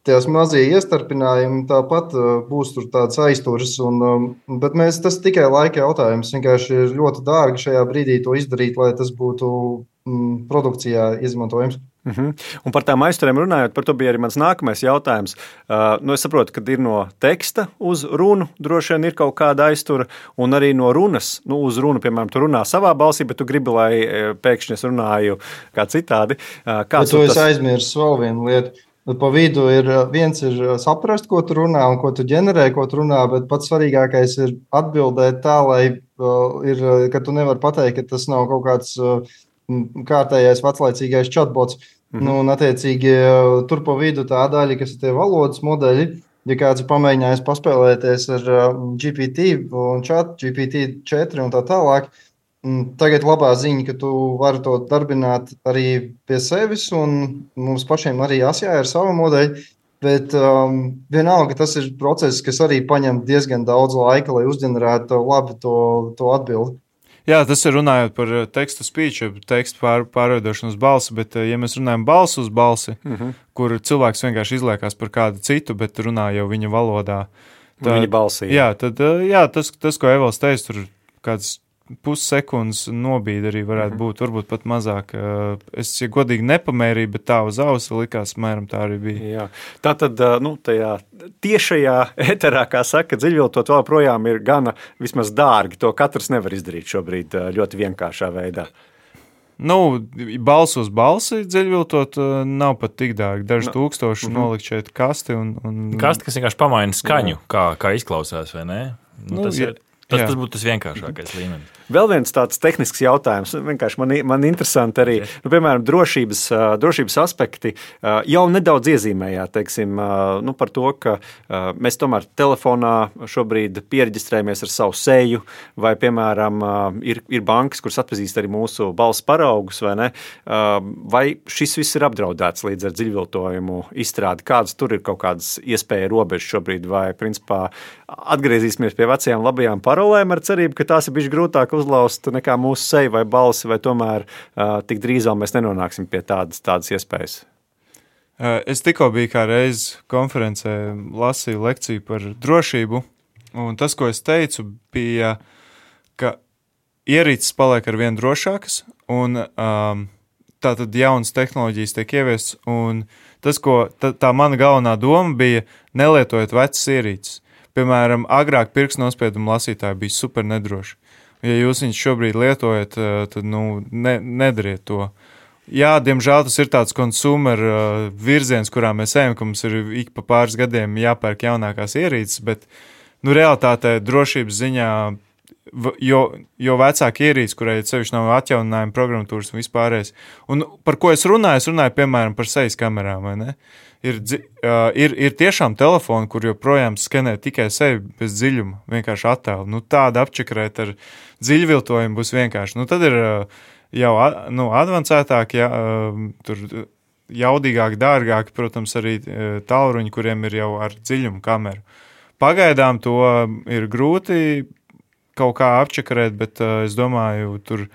tās mazie iestarpinājumi tāpat būs tur tāds aizturs. Un, bet mēs, tas tikai laika jautājums. Vienkārši ir ļoti dārgi šajā brīdī to izdarīt, lai tas būtu mm, produkcijā izmantojams. Uh mhm. -huh. Un par tām aizturēm runājot, par to bija arī mans nākamais jautājums. Uh, nu es saprotu, ka ir no teksta uz runu droši vien ir kaut kāda aiztura, un arī no runas nu, uz runu, piemēram, tu runā savā balsī, bet tu gribi, lai uh, pēkšņi es runāju kā citādi. Uh, kāds tu tas... aizmirsti vēl vienu lietu. Pa vidu ir uh, viens ir saprast, ko tu runā un ko tu ģenerē, ko tu runā, bet pats svarīgākais ir atbildēt tā, lai uh, ir, ka tu nevari pateikt, ka tas nav kaut kāds uh, kārtējais veclaicīgais chatbots. Mm -hmm. nu, un, attiecīgi, tur pa vidu tā daļa, kas ir tie valodas modeļi. Ja kāds ir pamēģinājis paspēlēties ar GPT un chat, GPT 4 un tā tālāk, tagad labā ziņa, ka tu vari to darbināt arī pie sevis, un mums pašiem arī jāsjā ar savu modeļu. Bet um, vienalga, tas ir process, kas arī prasa diezgan daudz laika, lai uzģenerētu labi to, to atbildi. Jā, tas ir runājot par eh, tekstu speech, tekstu pār, pārveidošanu uz balsi, bet, eh, ja mēs runājam balsi uz balsi, mm -hmm. kur cilvēks vienkārši izliekās par kādu citu, bet runā jau viņa valodā, tad, viņa balsī. Jā, tad, eh, jā tas, tas, ko Evals teica, tur kāds pussekundes nobīde arī varētu -hmm. būt, varbūt pat mazāk. Es, ja godīgi, nepamērīju, bet tā uz ausa likās, mēram tā arī bija. Jā. Tā tad, nu, tajā tiešajā eterā, kā saka, dziļviltot vēl projām ir gana vismaz dārgi. To katrs nevar izdarīt šobrīd ļoti vienkāršā veidā. Nu, balss uz balsi dziļviltot nav pat tik dārgi. Daži no. tūkstoši mm -hmm. nolikt šeit kasti. Un, un... Kasti, kas vienkārši pamaina skaņu, kā, kā izklausās, vai ne? Nu, nu, tas, ir, tas, tas būtu tas vienkāršākais līmenis. Vēl viens tāds tehnisks jautājums, vienkārši man, man interesanti arī, nu, piemēram, drošības, drošības aspekti jau nedaudz iezīmējāt, teiksim, nu, par to, ka mēs tomēr telefonā šobrīd pieregistrējamies ar savu seju, vai, piemēram, ir, ir bankas, kuras atpazīst arī mūsu balss paraugus, vai ne? Vai šis viss ir apdraudēts līdz ar dziļviltojumu izstrādi? Kādas tur ir kaut kādas iespēja robežas šobrīd, vai, principā, atgriezīsimies pie vecajām labajām parolēm ar cerību, ka tās ir bijušas grūtāk uzlauzt nekā mūsu seja vai balsi, vai tomēr uh, tik drīz vēl mēs nenonāksim pie tādas, tādas iespējas? Es tikko biju kā reizes konferencē, lasīju lekciju par drošību, un tas, ko es teicu, bija, ka ierīces paliek ar vien drošākas, un um, tā tad jaunas tehnoloģijas tiek ieviestas, un tas, ko tā, tā mana galvenā doma bija, nelietojot vecas ierīces. Piemēram, agrāk pirkstu nospiedumu lasītāji bija super nedroši ja jūs viņus šobrīd lietojat, eh, tad nu, ne, nedariet to. Jā, diemžēl tas ir tāds konsumer uh, virziens, kurā mēs ejam, ka mums ir ik pa pāris gadiem jāpērk jaunākās ierīces, bet nu, realtātē drošības ziņā, jo, jo vecāka ierīce, kurai ceļš nav atjauninājuma programmatūras un vispārējais. Un par ko es runāju? Es runāju piemēram par sejas kamerām, vai ne? Ir, uh, ir, ir tiešām telefoni, kur joprojām skenē tikai sevi bez dziļuma, vienkārši attēlu. Nu, tāda apčakarēt ar dziļviltojumu būs vienkārši. Nu, tad ir uh, jau nu, avansētāk, ja, uh, tur jaudīgāk, dārgāk, protams, arī tālruņi, kuriem ir jau ar dziļumu kameru. Pagaidām to ir grūti kaut kā apčakarēt, bet uh, es domāju, tur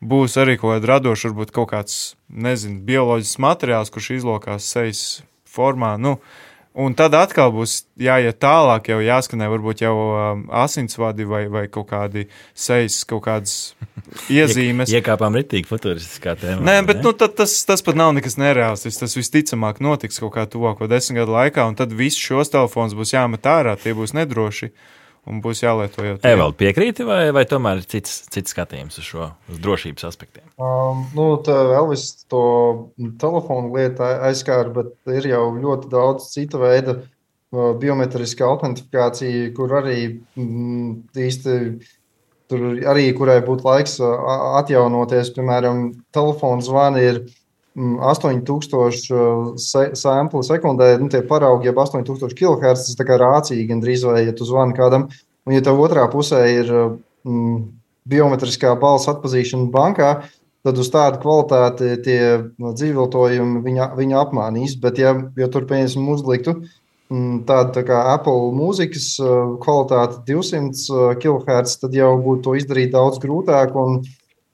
būs arī kaut kāda radoša, varbūt kaut kāds, nezinu, bioloģisks materiāls, kurš izlokās sejas formā. Nu, Un tad atkal būs jāiet tālāk, jau jāskanē, varbūt jau um, asinsvadi vai, vai kaut kādi sejas, kaut kādas iezīmes. Iekāpām ritīgi futuristiskā tēmā. Nē, bet ne? nu, tas, tas pat nav nekas nereāls. Tas visticamāk notiks kaut kā tuvāko desmit gadu laikā, un tad visus šos telefonus būs jāmet ārā, tie būs nedroši. Uh, un būs jālieto jau tādā. Evalds piekrīti, vai, vai tomēr ir cits, cits skatījums uz šo uz drošības aspektiem? Um, nu, tā Elvis to telefonu lietu aizskāra, bet ir jau ļoti daudz citu veidu uh, biometriska autentifikācija, kur arī mm, īsti. Tur arī, kurai būtu laiks uh, atjaunoties, piemēram, telefona zvani ir 8000 mm, uh, sampli sekundē, nu, tie paraugi jau 8000 kHz. Tas ir rācīgi, gandrīz vai, ja tu zvani kādam, un ja tev otrā pusē ir mm, biometriskā balss atpazīšana bankā, tad uz tādu kvalitāti tie dzīvotojumi viņa, viņa apmānīs. Bet, ja, ja tur, pieņemsim, uzliktu mm, tādu tā kā Apple mūzikas uh, kvalitāti 200 kHz, tad jau būtu to izdarīt daudz grūtāk. Un,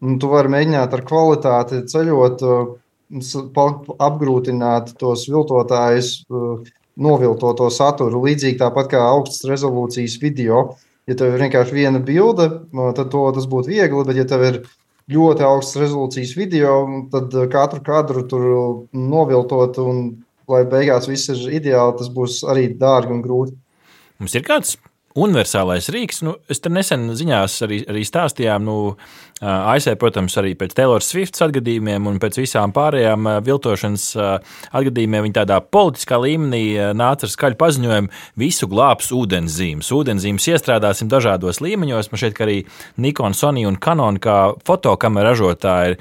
un tu vari mēģināt ar kvalitāti ceļot uh, apgrūtināt tos viltotājus, uh, noviltoto saturu. Līdzīgi tāpat kā augstas rezolūcijas video. Ja tev ir vienkārši viena bilde, tad to, tas būtu viegli, bet ja tev ir ļoti augsts rezolūcijas video, tad uh, katru kadru tur noviltot un lai beigās viss ir ideāli, tas būs arī dārgi un grūti. Mums ir kāds universālais rīks. Nu, es te nesen ziņās arī, arī stāstījām, nu, ASV, protams, arī pēc Taylor Swift atgadījumiem un pēc visām pārējām viltošanas atgadījumiem, viņi tādā politiskā līmenī nāca ar skaļu paziņojumu, visu glābs ūdenszīmes. Ūdenszīmes iestrādāsim dažādos līmeņos. Man ka arī Nikon, Sony un Canon kā fotokamera ražotāji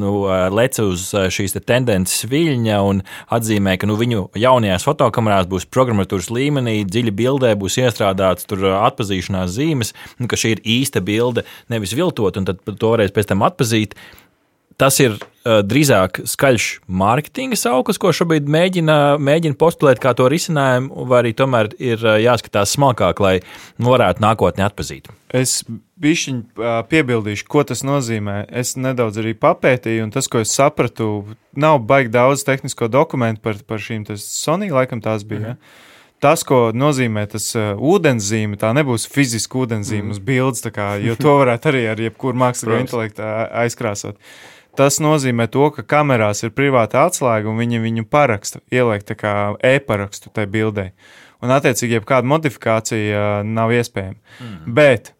nu, lec uz šīs te tendences viļņa un atzīmē, ka nu, viņu jaunajās fotokamerās būs programmatūras līmenī, dziļi bildē būs iestrādāts atpazīšanās zīmes, nu, ka šī ir īsta bilde, nevis viltot tad to varēs pēc tam atpazīt. Tas ir uh, drīzāk skaļš mārketinga sauklis, ko šobrīd mēģina, mēģina postulēt kā to risinājumu, vai arī tomēr ir uh, jāskatās smalkāk, lai varētu nākotnē atpazīt. Es bišķiņ piebildīšu, ko tas nozīmē. Es nedaudz arī papētīju, un tas, ko es sapratu, nav baigi daudz tehnisko dokumentu par, par šīm Sony, laikam tās bija. Mhm. Ja? Tas, ko nozīmē tas uh, ūdenszīme, tā nebūs fiziska ūdenszīme mm. uz bildes, kā, jo to varētu arī ar jebkuru mākslīgo intelektu aizkrāsot. Tas nozīmē to, ka kamerās ir privāta atslēga un viņi viņu parakstu, ieliek kā e-parakstu tajā bildē. Un, attiecīgi, jebkāda modifikācija uh, nav iespējama. Mm. Bet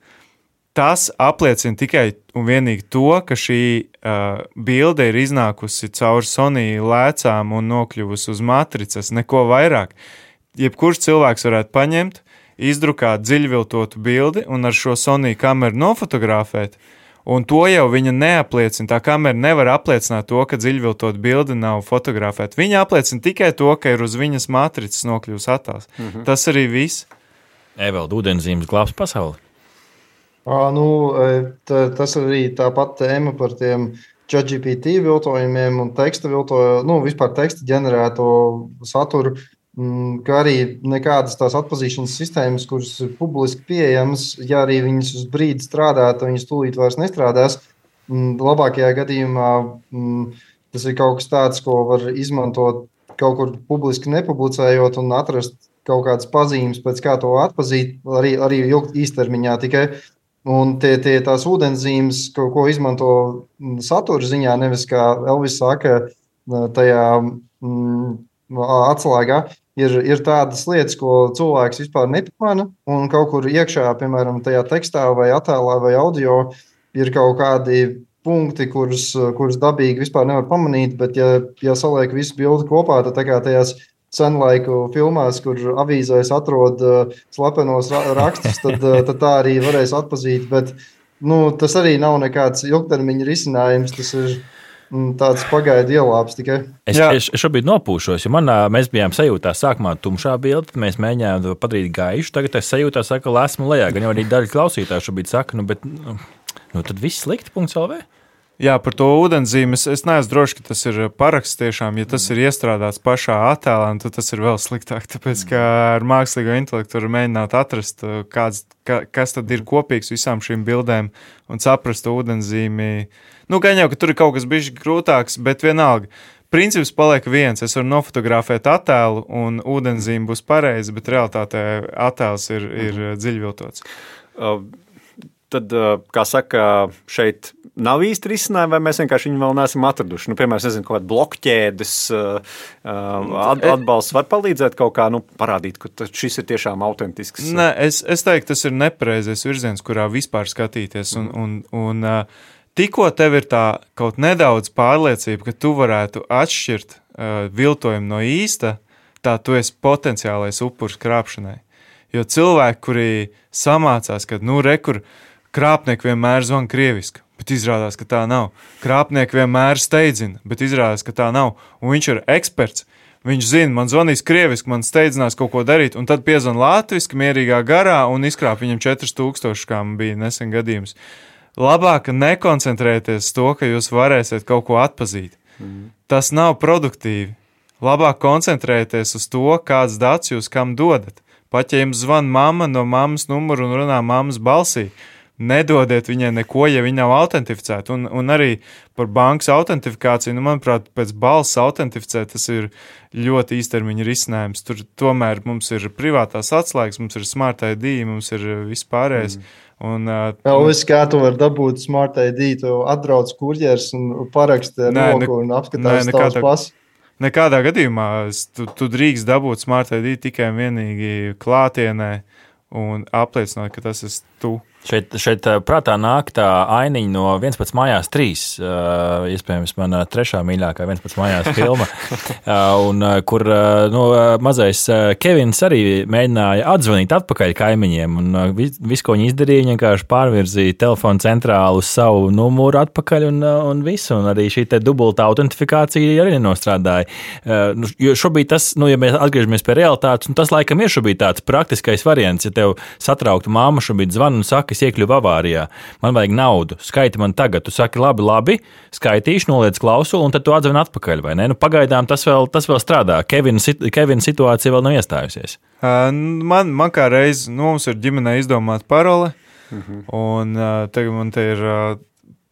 tas apliecina tikai un vienīgi to, ka šī uh, bilde ir iznākusi caur Sony lēcām un nokļuvusi uz matricas, neko vairāk. Jebkurš cilvēks varētu paņemt, izdrukāt dziļviltotu bildi un ar šo Sony kameru nofotografēt. Un to jau viņa neapliecina. Tā kamera nevar apliecināt to, ka dziļviltot bildi nav fotografēta. Viņa apliecina tikai to, ka ir uz viņas matricas nokļuvusi attēls. Mm -hmm. Tas arī viss. Evelda ūdenszīmes glābs pasauli. À, nu, tā, tas arī tāpat tēma par tiem ChatGPT viltojumiem un teksta viltojumu, nu, vispār teksta ģenerēto saturu. Mm, kā arī nekādas tās atpazīšanas sistēmas, kuras ir publiski pieejamas, ja arī viņas uz brīdi strādā, tad viņas tūlīt vairs nestrādās. Mm, labākajā gadījumā mm, tas ir kaut kas tāds, ko var izmantot kaut kur publiski nepublicējot un atrast kaut kādas pazīmes, pēc kā to atpazīt, arī, arī īstermiņā tikai. Un tie, tie tās ūdenszīmes, ko, ko izmanto satura ziņā, nevis kā Elvis saka, tajā mm, atslēgā, ir, ir tādas lietas, ko cilvēks vispār nepamana. Un kaut kur iekšā, piemēram, tajā tekstā, vai attēlā, vai audio, ir kaut kādi punkti, kurus, kurus dabīgi vispār nevar pamanīt. Bet, ja, ja saliek visu bildi kopā, tad tā kā tajās senlaiku filmās, kur avīzēs atrod uh, slepenos ra rakstus, tad, uh, tad tā arī varēs atpazīt. Bet nu, tas arī nav nekāds ilgtermiņa risinājums. Tas ir tāds pagaidu ielāps tikai. Es, Jā. es šobrīd nopūšos, jo manā, mēs bijām sajūtā sākumā tumšā bilde, tad mēs mēģinājām to padarīt gaišu. Tagad es sajūtā, saka, esmu lejā. Gan jau arī daļa klausītāju šobrīd saka, nu, bet nu, nu, tad viss slikti. LV. Jā, par to ūdenszīmi es, es neesmu drošs, ka tas ir paraksts tiešām. Ja tas mm. ir iestrādāts pašā attēlā, tad tas ir vēl sliktāk. Tāpēc, ka ar mākslīgo intelektu var mēģināt atrast, kāds, ka, kas tad ir kopīgs visām šīm bildēm un saprast ūdenszīmi. Nu, gan jau, ka tur ir kaut kas bijis grūtāks, bet vienalga. Princips paliek viens. Es varu nofotografēt attēlu, un ūdenszīme būs pareiza, bet realtātē attēls ir, ir mm. dziļviltots. Uh, tad, kā saka, šeit nav īsti risinājumi, vai mēs vienkārši viņu vēl neesam atraduši. Nu, piemēram, nezinu, kāda blokķēdes atbalsts var palīdzēt kaut kā nu, parādīt, ka šis ir tiešām autentisks. Nē, es, es teiktu, tas ir nepareizais virziens, kurā vispār skatīties. Un, un, un, tikko tev ir tā kaut nedaudz pārliecība, ka tu varētu atšķirt uh, viltojumu no īsta, tā tu esi potenciālais upuris krāpšanai. Jo cilvēki, kuri samācās, ka, nu, rekur, uh, Krāpnieki vienmēr zvana krieviski, bet izrādās, ka tā nav. Krāpnieki vienmēr steidzina, bet izrādās, ka tā nav. Un viņš ir eksperts. Viņš zina, man zvanīs krieviski, man steidzinās kaut ko darīt, un tad piezvanīja latviešu, mierīgā garā un izkrāp viņam 4000, kā bija nesen gadījums. Labāk nekoncentrēties to, ka jūs varēsiet kaut ko atpazīt. Mm. Tas nav produktīvi. Labāk koncentrēties uz to, kāds dats jūs kam dodat. Pat ja jums zvana mamma no mammas numura un runā mammas balsī, nedodiet viņai neko, ja viņa nav autentificēta. Un, un arī par bankas autentifikāciju, nu, manuprāt, pēc balss autentificēt, tas ir ļoti īstermiņa risinājums. Tur tomēr mums ir privātās atslēgas, mums ir smart ID, mums ir vispārējais. Mm. Un, uh, Jā, viss, kā tu vari dabūt smart ID, tu atbrauc kurjeris un paraksti ar roku un apskatās nē, nekādā, pasu. Nekādā gadījumā tu, tu drīkst dabūt smart ID tikai un vienīgi klātienē un apliecināt, ka tas esi tu. Šeit, šeit prātā nāk tā ainiņa no 11. mājās, 3. Uh, iespējams, mana trešā mīļākā 11. mājās filma, uh, un, kur uh, nu, mazais Kevins arī mēģināja atzvanīt atpakaļ kaimiņiem. Un, uh, viss, ko viņi izdarīja, vienkārši pārvirzīja telefonu centrālu uz savu numuru atpakaļ un, un visu. Un arī šī dubultā autentifikācija arī nenostrādāja. Nu, jo šobrīd tas, nu, ja mēs atgriežamies pie realitātes, tas laikam ir šobrīd tāds praktiskais variants, ja tev satraukta māma šobrīd zvana un saka, es iekļuvu avārijā, man vajag naudu, skaiti man tagad. Tu saki, labi, labi, skaitīšu, noliec klausuli, un tad tu atzvani atpakaļ. Nu, pagaidām tas vēl, tas vēl strādā. Kevina, Kevina situācija vēl nav iestājusies. Man, man kā reiz, nu, mums ir ģimenē izdomāta parole, mhm. un tagad man te ir.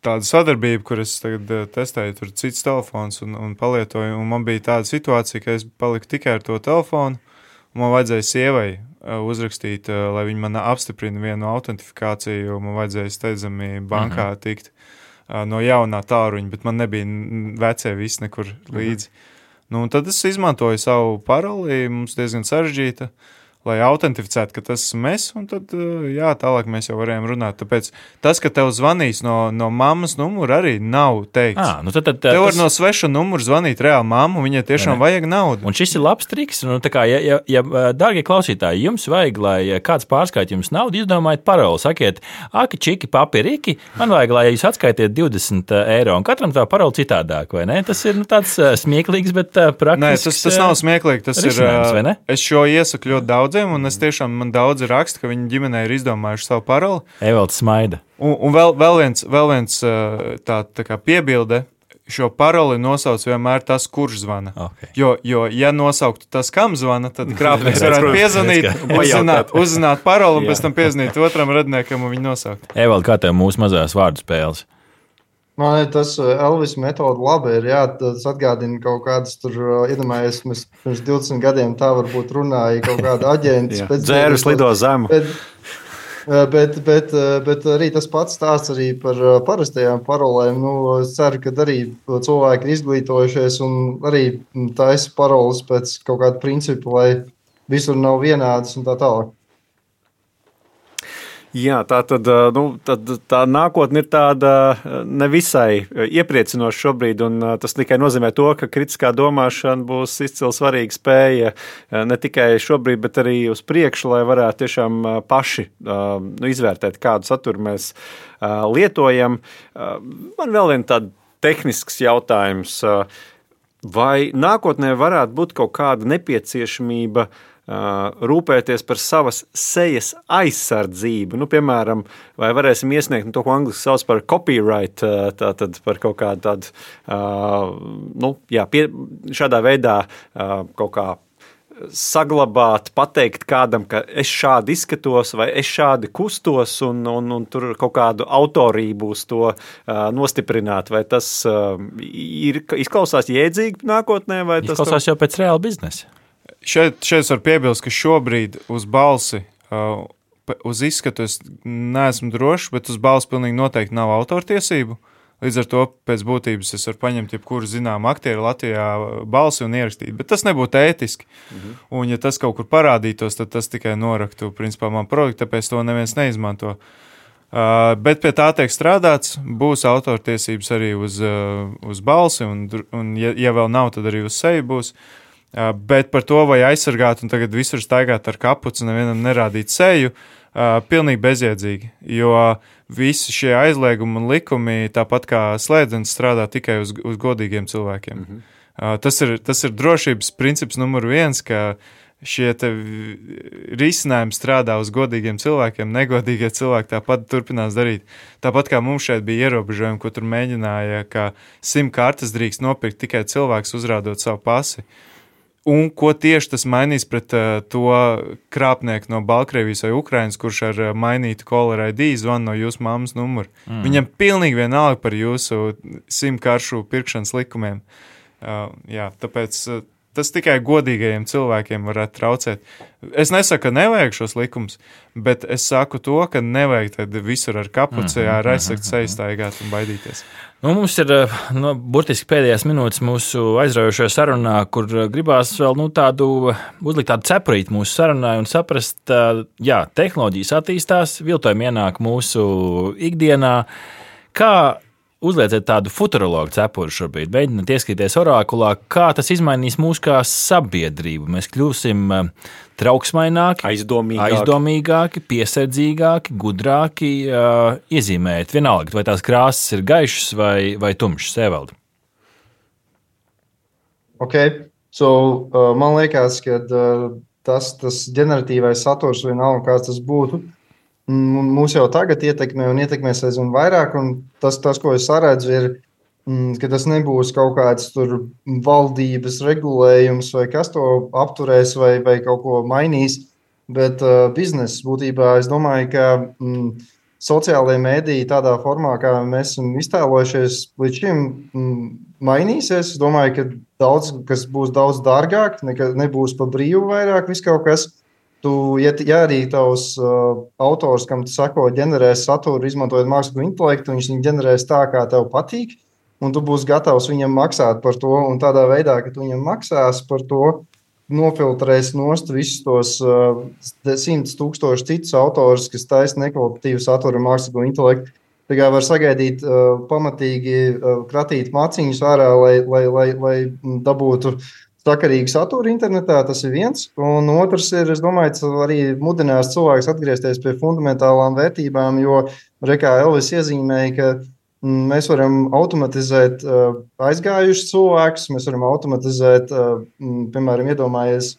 Tāda sadarbība, kur es tagad testēju, tur cits telefons un, un palietoju. Un man bija tāda situācija, ka es paliku tikai ar to telefonu, un man vajadzēja sievai uzrakstīt, uh, lai viņi man apstiprina vienu autentifikāciju, jo man vajadzēja steidzami bankā mm -hmm. tikt uh, no jaunā tāruņa, bet man nebija vecie viss nekur mhm. līdzi. Mm -hmm. nu, tad es izmantoju savu paroli, mums diezgan sarežģīta. Lai autentificētu, ka tas esmu es, un tad, uh, jā, tālāk mēs jau varējām runāt. Tāpēc tas, ka tev zvanīs no, no mammas numura, arī nav teikts. À, nu tad, tad, Tev var tas- no sveša numura zvanīt reāli mammu, viņai tiešām vajag naudu. Un šis ir labs triks. Nu, kā, ja, ja, ja, dārgie klausītāji, jums vajag, lai kāds pārskaita jums naudu, izdomājiet paroli. Sakiet, aki, čiki, papiriki, man vajag, lai jūs atskaitiet 20 eiro. Un katram tā paroli citādāk, vai ne? Tas ir nu, tāds smieklīgs, bet ā, Nē, praktisks. tas, tas nav smieklīgi. Tas ir. ne? Es šo iesaku ļoti daudziem, un es tiešām man daudzi raksta, ka viņi ģimenē ir izdomājuši savu paroli. Evalds smaida. Un, un vēl, vēl viens, vēl viens tā, tā kā piebilde. Šo paroli nosauc vienmēr tas, kurš zvana. Okay. Jo, jo, ja nosauktu tas, kam zvana, tad krāpnieks varētu piezvanīt, uzzināt, uzzināt paroli un pēc tam piezvanīt otram radniekam un viņu nosaukt. Evalds, kā tev mūsu mazās vārdu spēles? Man liekas, tas uh, Elvis metode labi ir. Jā, tas atgādina kaut kādas tur, uh, iedomājieties, mēs pirms 20 gadiem tā varbūt runāja kaut kāda aģenta. Dzērus lido zemu. Bet, uh, bet, bet, bet arī tas pats stāsts arī par parastajām parolēm. Nu, es ceru, ka arī cilvēki ir izglītojušies un arī taisa paroles pēc kaut kāda principa, lai visur nav vienādas un tā tālāk. Jā, tā tad, nu, tad tā nākotne ir tāda nevisai iepriecinoša šobrīd, un tas tikai nozīmē to, ka kritiskā domāšana būs izcili svarīga spēja ne tikai šobrīd, bet arī uz priekšu, lai varētu tiešām paši nu, izvērtēt, kādu saturu mēs lietojam. Man vēl viena tāda tehnisks jautājums. Vai nākotnē varētu būt kaut kāda nepieciešamība uh, rūpēties par savas sejas aizsardzību? Nu, piemēram, vai varēsim iesniegt nu, to, ko angļuiski sauc par copyright, tātad par kaut kādu tādu, nu, jā, pie, šādā veidā kaut kā saglabāt, pateikt kādam, ka es šādi izskatos, vai es šādi kustos, un, un, un tur kaut kādu autorību uz to uh, nostiprināt. Vai tas uh, ir, izklausās jēdzīgi nākotnē, vai tas Izklausās jau pēc reāla biznesa. Šeit, šeit var piebilst, ka šobrīd uz balsi, uh, uz izskatu es neesmu drošs, bet uz balsi pilnīgi noteikti nav autortiesību. Līdz ar to pēc būtības es varu paņemt jebkuru zināmu aktieru Latvijā balsi un ierakstīt, bet tas nebūtu ētiski. Mhm. Un, ja tas kaut kur parādītos, tad tas tikai noraktu principā man produktu, tāpēc to neviens neizmanto. Uh, bet pie tā tiek strādāts, būs autortiesības arī uz, uh, uz balsi, un, un ja, ja vēl nav, tad arī uz seju būs. Uh, bet par to, vai aizsargāt un tagad visur staigāt ar kapuci, nevienam nerādīt seju, uh, pilnīgi bezjēdzīgi. Jo visi šie aizliegumi un likumi, tāpat kā slēdzens, strādā tikai uz, uz godīgiem cilvēkiem. Mm -hmm. uh, tas, ir, tas ir drošības princips numur viens, ka šie risinājumi strādā uz godīgiem cilvēkiem, negodīgie cilvēki tāpat turpinās darīt. Tāpat kā mums šeit bija ierobežojumi, ko tur mēģināja, ka simt kartes drīkst nopirkt tikai cilvēks uzrādot savu pasi. Un ko tieši tas mainīs pret uh, to krāpnieku no Baltkrievijas vai Ukrainas, kurš ar uh, mainītu koleru ID zvana no jūsu mammas numura? Mm. Viņam pilnīgi vienalga par jūsu simtkaršu pirkšanas likumiem. Uh, jā, tāpēc uh, tas tikai godīgajiem cilvēkiem varētu traucēt. Es nesaku, ka nevajag šos likumus, bet es saku to, ka nevajag tad visur ar kapuci, mm -hmm, ar aizsargu seju staigāt un baidīties. Nu, mums ir eh, nu, burtiski pēdējās minūtes mūsu aizraujošajā sarunā, kur eh, gribās vēl nu, tādu eh, uzlikt tādu cepurīti mūsu sarunai un saprast, ka tehnoloģijas attīstās, viltojumi ienāk mūsu ikdienā. Kā uzlieciet tādu futurologu cepuri šobrīd, mēģiniet ieskatīties orākulā, kā tas izmainīs mūsu kā sabiedrību. Mēs kļūsim eh, trauksmaināki, Aizdomīgāki. aizdomīgāki piesardzīgāki, gudrāki, uh, iezīmēt. Vienalga, vai tās krāsas ir gaišas vai, vai tumšas, Evaldi. Okay. So, uh, man liekas, ka uh, tas, tas generatīvais saturs, vienalga kāds tas būtu, mm, mūs jau tagad ietekmē un ietekmēs aizvien vairāk. Tas, tas ko es redzu, ir, mm, ka tas nebūs kaut kāds valdības regulējums vai kas to apturēs vai, vai kaut ko mainīs. Bet uh, biznesa būtībā es domāju, ka mm, sociālajie mēdīji tādā formā, kā mēs esam iztēlojušies līdz šim, mm, mainīsies. Es domāju, ka daudz kas būs daudz dārgāk, nekā nebūs pa brīvu vairāk viss kaut kas. Tu, ja, ja arī tavs uh, autors, kam tu sako, ģenerēs saturu, izmantojot mākslīgo intelektu, viņš viņu ģenerēs tā, kā tev patīk, un tu būsi gatavs viņam maksāt par to. Un tādā veidā, ka tu viņam maksās par to, nofiltrēs nost visus tos uh, simtus tūkstošus citus autors, kas taisa nekvalitatīvu saturu mākslīgo intelektu. Tikai var sagaidīt uh, pamatīgi uh, kratīt maciņus ārā, lai, lai, lai, lai dabūtu sakarīgu saturu internetā. Tas ir viens. Un otrs ir, es domāju, arī mudinās cilvēkus atgriezties pie fundamentālām vērtībām, jo Rekā Elvis iezīmēja, ka Mēs varam automatizēt aizgājušus cilvēkus, mēs varam automatizēt, uh, piemēram, iedomājies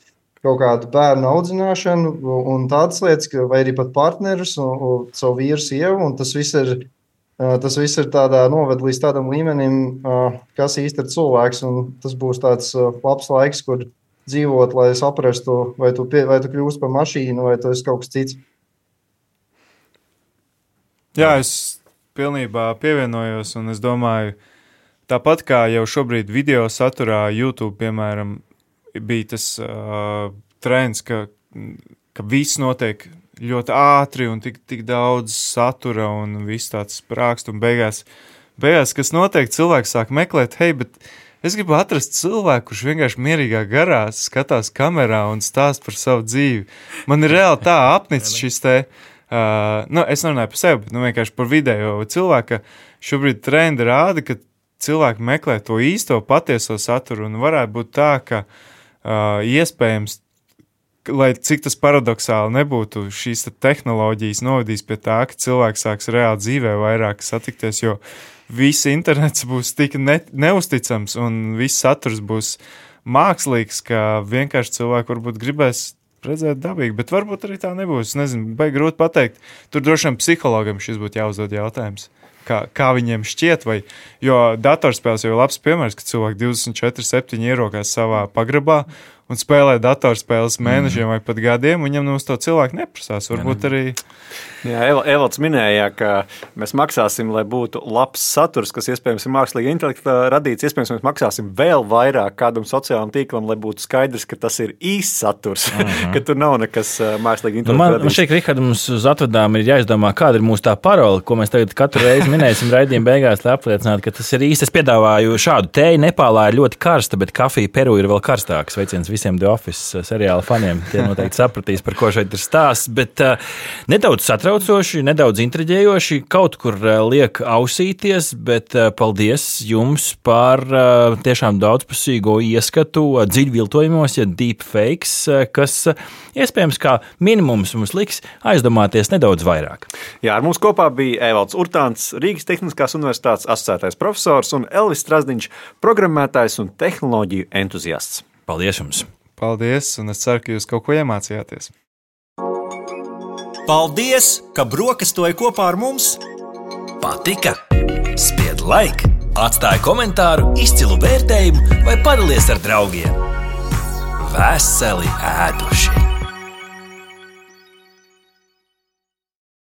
kaut kādu bērnu audzināšanu un tādas lietas, vai arī pat partnerus un, un savu vīru, sievu. Tas viss ir, tas viss ir tādā noved līdz tādam līmenim, kas īsti ir cilvēks. Tas būs tāds labs laiks, kur dzīvot, lai saprastu, vai tu, pie, vai tu kļūsi par mašīnu, vai tu esi kaut kas cits. Jā, es pilnībā pievienojos, un es domāju, tāpat kā jau šobrīd video saturā, YouTube, piemēram, bija tas uh, trends, ka, ka viss notiek ļoti ātri un tik, tik daudz satura un viss tāds sprākst, un beigās, beigās, kas notiek, cilvēks sāk meklēt, hei, bet es gribu atrast cilvēku, kurš vienkārši mierīgā garā skatās kamerā un stāst par savu dzīvi. Man ir reāli tā apnicis šis te. Uh, nu, es nerunāju par sevi, bet nu, vienkārši par vidējo cilvēku. Šobrīd trendi rāda, ka cilvēki meklē to īsto, patieso saturu. Un varētu būt tā, ka uh, iespējams, lai cik tas paradoxāli nebūtu, šīs te tehnoloģijas novadīs pie tā, ka cilvēks sāks reāli dzīvē vairāk satikties, jo viss internets būs tik ne, neusticams un viss saturs būs mākslīgs, ka vienkārši cilvēki varbūt gribēs redzēt dabīgi, bet varbūt arī tā nebūs. Es nezinu, vai grūti pateikt. Tur droši vien psihologam šis būtu jāuzdod jautājums. Kā, kā viņiem šķiet, vai, jo datorspēles jau ir labs piemērs, ka cilvēki 24, 7 ierokās savā pagrabā un spēlē datorspēles mēnešiem mm. vai pat gadiem. Viņam no to cilvēku neprasās. Varbūt arī. Jā, Evalds minēja, ka mēs maksāsim, lai būtu labs saturs, kas iespējams ir mākslīgi intelekta radīts. Iespējams, mēs maksāsim vēl vairāk kādam sociālam tīklam, lai būtu skaidrs, ka tas ir īsts saturs, uh -huh. ka tur nav nekas mākslīgi intelekts. Nu man, man šķiet, ka Rihard, mums uz atvedām ir jāizdomā, kāda ir mūsu tā parole, ko mēs tagad katru reizi minēsim raidījuma beigās, lai apliecinātu, ka tas ir īsts. Es piedāvāju šādu teju. Nepālā ir ļoti karsta, bet kafija Peru ir vēl karstāka. Sveiciens visiem The Office seriāla faniem. Tie noteikti sapratīs, par ko šeit ir stāsts. Bet uh, nedaudz satraucoši nedaudz intriģējoši, kaut kur eh, liek ausīties, bet eh, paldies jums par eh, tiešām daudzpusīgo ieskatu dziļviltojumos, ja deepfakes, kas iespējams kā minimums mums liks aizdomāties nedaudz vairāk. Jā, ar mums kopā bija Evalds Urtāns, Rīgas Tehniskās Universitātes asociētais profesors un Elvis Strasdiņš, programmētājs un tehnoloģiju entuziasts. Paldies jums! Paldies, un es ceru, ka jūs kaut ko iemācījāties. Paldies, ka brokastoji kopā ar mums! Patika! Spied laiku, atstāja komentāru, izcilu vērtējumu vai padalies ar draugiem. Veseli ēdošie!